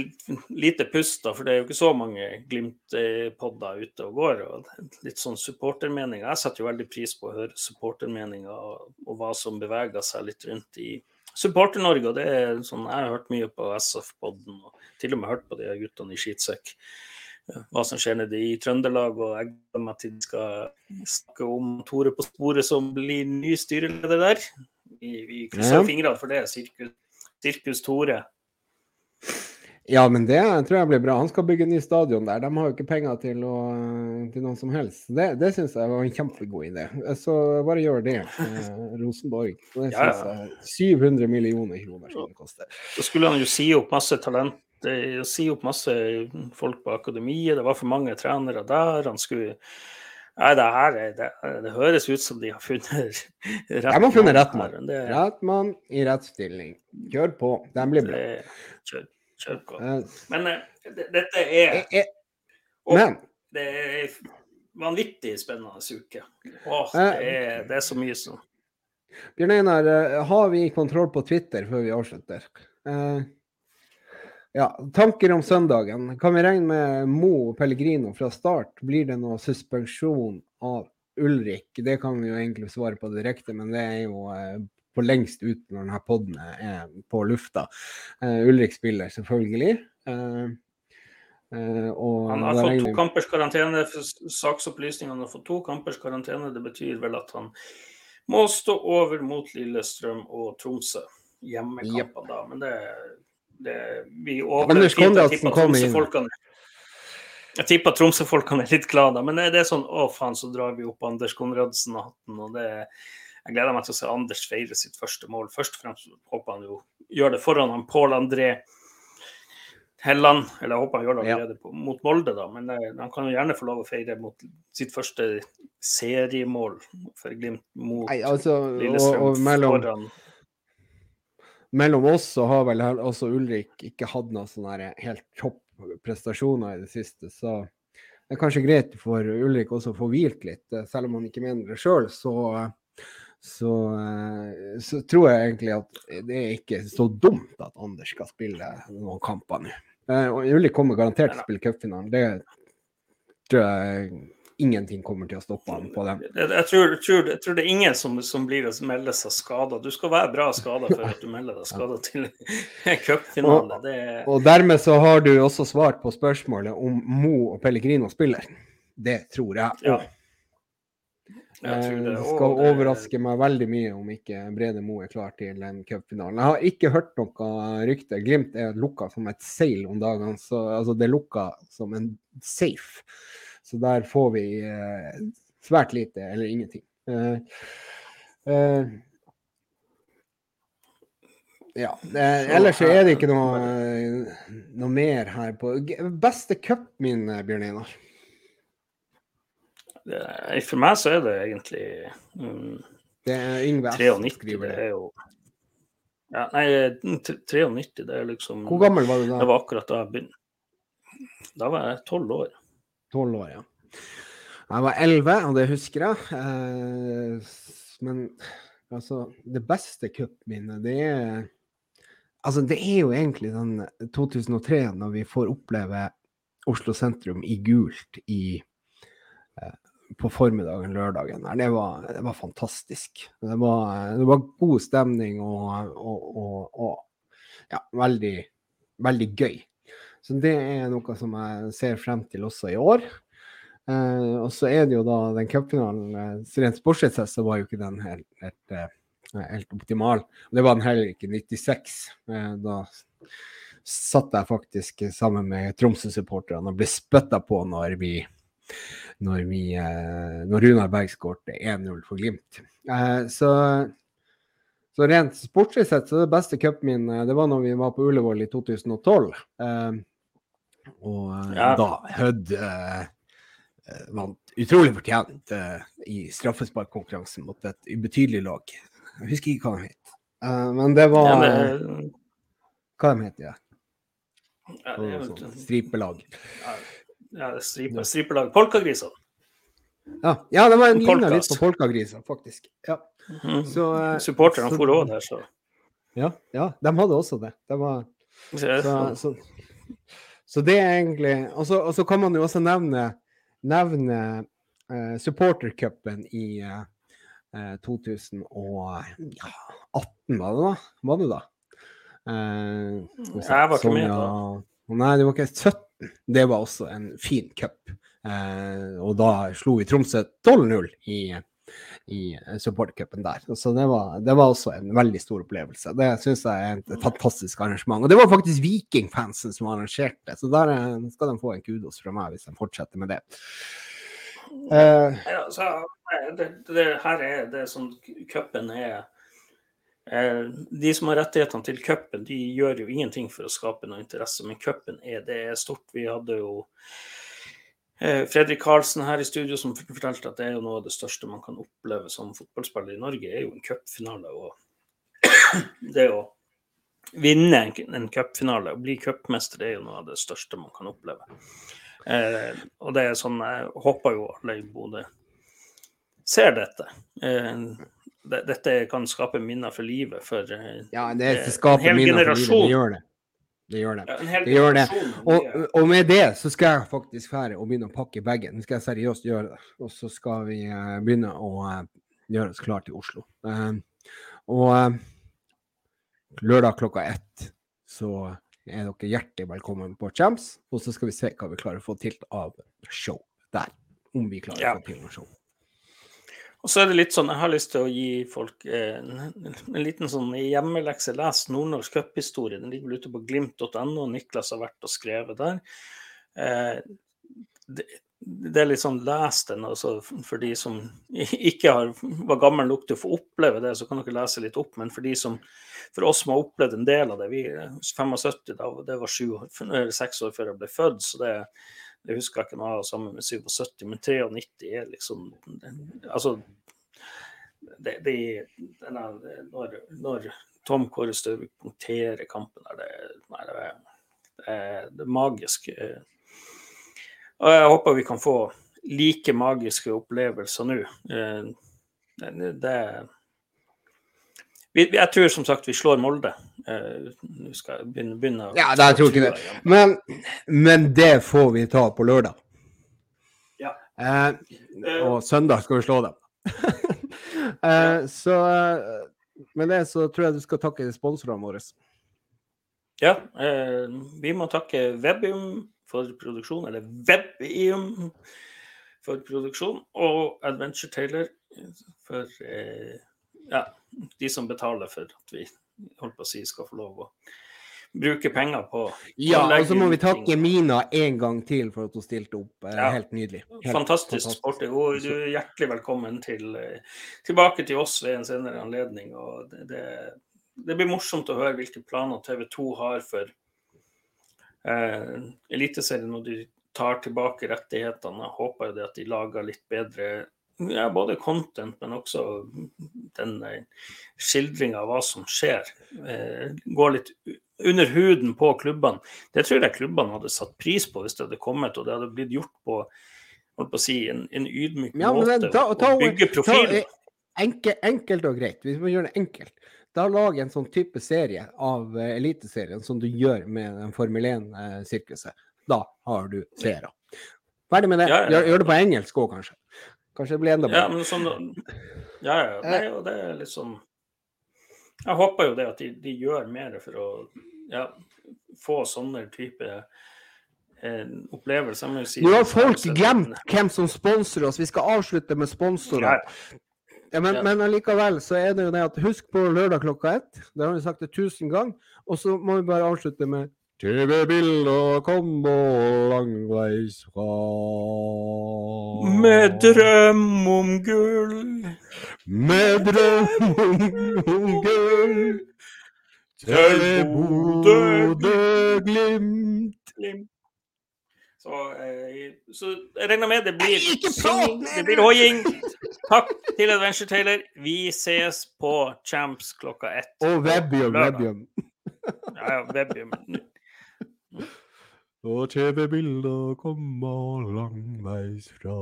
lite pust, da, for det er jo ikke så mange Glimt-podder ute og går. og Litt sånn supportermeninger. Jeg setter jo veldig pris på å høre supportermeninger og, og hva som beveger seg litt rundt i Supporter-Norge. og det er sånn, Jeg har hørt mye på SF-podden og til og med hørt på de guttene i Skitsekk hva som skjer nede i Trøndelag. Og jeg gleder meg til de skal snakke om Tore på sporet som blir ny styreleder der. Vi, vi krysser ja. fingrene for det. Sirkus, Sirkus Tore. Ja, men det tror jeg blir bra. Han skal bygge ny stadion der. De har jo ikke penger til, å, til noen som helst. Det, det syns jeg var en kjempegod idé. Så bare gjør det, eh, Rosenborg. Det syns jeg 700 millioner kroner skal det koste. Så skulle han jo si opp masse talent det sier opp masse folk på akademiet, det var for mange trenere der. Han skulle Nei, det her det, det, høres ut som de har funnet rett mann. De har funnet rett mann. Det... Rett mann i rett stilling. Kjør på. Den blir bra. Kjør, kjør, på. Men det, dette er og. Men Det er vanvittig spennende uke. Åh, det, er, det er så mye som Bjørn Einar, eh, har vi kontroll på Twitter før vi avslutter? Uh, ja, Tanker om søndagen. Kan vi regne med Mo og Pellegrino fra start? Blir det noe suspensjon av Ulrik? Det kan vi jo egentlig svare på direkte, men det er jo eh, på lengst ut når denne poden er på lufta. Uh, Ulrik spiller selvfølgelig. Uh, uh, han har fått to kampers karantene. Saksopplysningene har fått to kampers karantene. Det betyr vel at han må stå over mot Lillestrøm og Tromsø. Hjemmekamper yep. da, men det det, vi overlever fint. Jeg tipper Tromsø-folkene jeg tipper Tromsø-folkene er litt glade, men det, er sånn å faen, så drar vi opp Anders Konradsen-hatten. og det Jeg gleder meg til å se Anders feire sitt første mål. Først og fremst håper han jo gjør det foran han Pål André Helland. Eller jeg håper han gjør det allerede ja. mot Molde, da. Men det, han kan jo gjerne få lov å feire mot sitt første seriemål for Glimt mot Nei, altså, Lillestrøm og, og mellom... foran mellom oss så har vel også Ulrik ikke hatt noen sånne helt topp prestasjoner i det siste. Så det er kanskje greit for Ulrik også å få hvilt litt. Selv om han ikke mener det sjøl, så, så, så, tror jeg egentlig at det er ikke så dumt at Anders skal spille noen kamper nå. Eh, Ulrik kommer garantert til å spille cupfinalen. Det tror jeg ingenting kommer til å stoppe ham på den. Jeg, jeg, tror, tror, jeg, tror, det er ingen som, som blir å melde seg skada. Du skal være bra skada for at du melder deg skada til cupfinale. Og, og dermed så har du også svart på spørsmålet om Mo og Pellegrino spiller. Det tror jeg. Ja. Det skal overraske meg veldig mye om ikke Brede Mo er klar til en cupfinale. Jeg har ikke hørt noe rykte. Glimt er lukka som et seil om dagene. Så, altså det er lukka som en safe. Så der får vi eh, svært lite eller ingenting. Eh, eh, ja. ellers er det ikke noe, noe mer her på Beste min Bjørn Einar? For meg så er det egentlig um, Det er Yngve. 93, skriver det. jo ja, Nei, 93, det er liksom Hvor gammel var du da? Det var akkurat da jeg begynte. Da var jeg tolv år. Tolv år, ja. Jeg var elleve, og det husker jeg. Eh, men altså, det beste cupminnet, det er Altså, det er jo egentlig sånn 2003, når vi får oppleve Oslo sentrum i gult i eh, på formiddagen lørdagen. Det var, det var fantastisk. Det var, det var, god stemning og, og, og, og ja, veldig, veldig gøy. Så det er noe som jeg ser frem til også i år. Eh, og så er det jo da den cupfinalen eh, Rent sportslig så var jo ikke den helt, helt, eh, helt, optimal. Det var den heller ikke 96. Eh, da satt jeg faktisk sammen med Tromsø-supporterne og ble spytta på når vi når, vi, eh, når Runar Berg skåret 1-0 for Glimt. Eh, så, så rent sportslig sett så det beste cupminnet det var når vi var på Ullevål i 2012. Eh, og ja. da Hødd vant utrolig fortjent i straffesparkkonkurransen mot et ubetydelig lag. Jeg husker ikke hva de het. men det var ja, men... Hva de het de? Ja, det er sånn stripelag. Ja. Ja, stripe, stripelag. Polkagriser. Ja, ja det var en ligna litt på polkagriser, faktisk. Ja. Mm. Så, uh, Supporterne for òg der, så. Ja, ja, de hadde også det. det var, så, så, så, det er egentlig Og så kan man jo også nevne, nevne uh, supportercupen i uh, eh, 2018, var det da? Var det da? Uh, jeg var ikke med da. Nei, det var ikke 17 det var også en fin cup. Eh, og da slo vi Tromsø 12-0 i, i supportercupen der. Så det var, det var, også en veldig stor opplevelse. Det syns jeg er et fantastisk arrangement. Og det var faktisk Vikingfansen som arrangerte, så der skal de få en kudos fra meg hvis de fortsetter med det. Uh, ja, så, det, det, her er det som cupen er Eh, de som har rettighetene til cupen, de gjør jo ingenting for å skape noe interesse, men cupen er det er stort. Vi hadde jo eh, Fredrik Karlsen her i studio som fortalte at det er jo noe av det største man kan oppleve som fotballspiller i Norge, er jo en cupfinale. Og det å vinne en cupfinale og bli cupmester er jo noe av det største man kan oppleve. Eh, og det er sånn, jeg håper jo alle i Bodø ser dette dette kan skape minner for livet for eh, Ja, det, en hel generasjon. Det gjør det. Det gjør det. Og, og, med det så skal jeg faktisk fære og begynne å pakke bagen. Nå skal jeg seriøst gjøre det. Og så skal vi uh, begynne å uh, gjøre oss klar til Oslo. Uh, og lørdag klokka ett så er dere hjertelig velkommen på Champs. Og så skal vi se hva vi klarer å få til av show der. Om vi klarer ja. å få til noe show. Og så er det litt sånn, Jeg har lyst til å gi folk eh, en, en, liten sånn hjemmelekse. Les Nordnorsk cuphistorie. Den ligger vel ute på glimt.no. Niklas har vært og skrevet der. Eh, det, det, er litt sånn Les den altså, for de som ikke har, var gammel nok til å få oppleve det, så kan dere lese litt opp. Men for de som, for oss som har opplevd en del av det vi 75, da, det var sju, seks år før jeg ble født. så det er det husker ikke noe sammen med 77, men 93 er liksom Altså det, det, denne, når, når, Tom Kåre Støvik punkterer kampen der, det, nei, det, det, er, det er magisk. Og jeg håper vi kan få like magiske opplevelser nå. Det, det, det jeg tror som sagt vi slår Molde. Uh, skal jeg begynne, begynne Ja, det, jeg tror ikke det. Men, men, det får vi ta på lørdag. Ja. Uh, og søndag skal vi slå dem. uh, så med det så tror jeg du skal takke sponsorene våre. Ja, vi må takke Webium for produksjon, eller Webium for produksjon, og Adventure Taylor for eh, ja, de som betaler for at vi holdt på å si, skal få lov å bruke penger på Ja, og så må vi takke Mina en gang til for at hun stilte opp. Eh, ja. Helt nydelig. Helt fantastisk, fantastisk. Og du er hjertelig velkommen til, eh, tilbake til oss ved en senere anledning. og det, det, det blir morsomt å høre hvilke planer TV 2 har for eh, Eliteserien når de tar tilbake rettighetene. Jeg håper jo det at de lager litt bedre ja, både content, men også den eh, skildringa av hva som skjer. Eh, går litt under huden på klubbene. Det tror jeg klubbene hadde satt pris på hvis det hadde kommet, og det hadde blitt gjort på, på si, en, en, ydmyk ja, måte. Ta, ta, å bygge profil. Enkel, enkelt og greit. Hvis man gjør det enkelt, da lag en sånn type serie av uh, Eliteserien som du gjør med den Formel 1-sirkuset. Uh, da har du seere. Ferdig med det. Ja, ja, ja. Gjør, gjør, det på engelsk òg, kanskje. Kanskje det blir enda bedre. Ja, men sånn, ja, ja. Nei, og det er sånn Jeg håper jo det at de, de gjør mer for å ja, få sånne type eh, opplevelser. Si, Nå har folk glemt hvem som sponser oss. Vi skal avslutte med sponsorer. Ja, men, men allikevel så er det jo det at husk på lørdag klokka ett. Det har vi sagt det tusen ganger. Og så må vi bare avslutte med TV-bilder kommer langveis fra. Med drøm om gull. Med drøm om gull. Til Bodø-Glimt. Så, eh, så, jeg regner med det blir synging, det blir hoiing. Takk til Adventure Taylor. Vi ses på Champs klokka ett. Og Webium. Webium. Ja, ja, Webium. Og TV-bilder kommer langveisfra.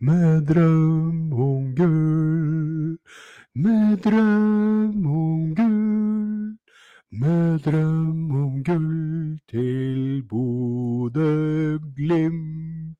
Med drøm om gull, med drøm om gull. Med drøm om gull til Bodø-Glimt.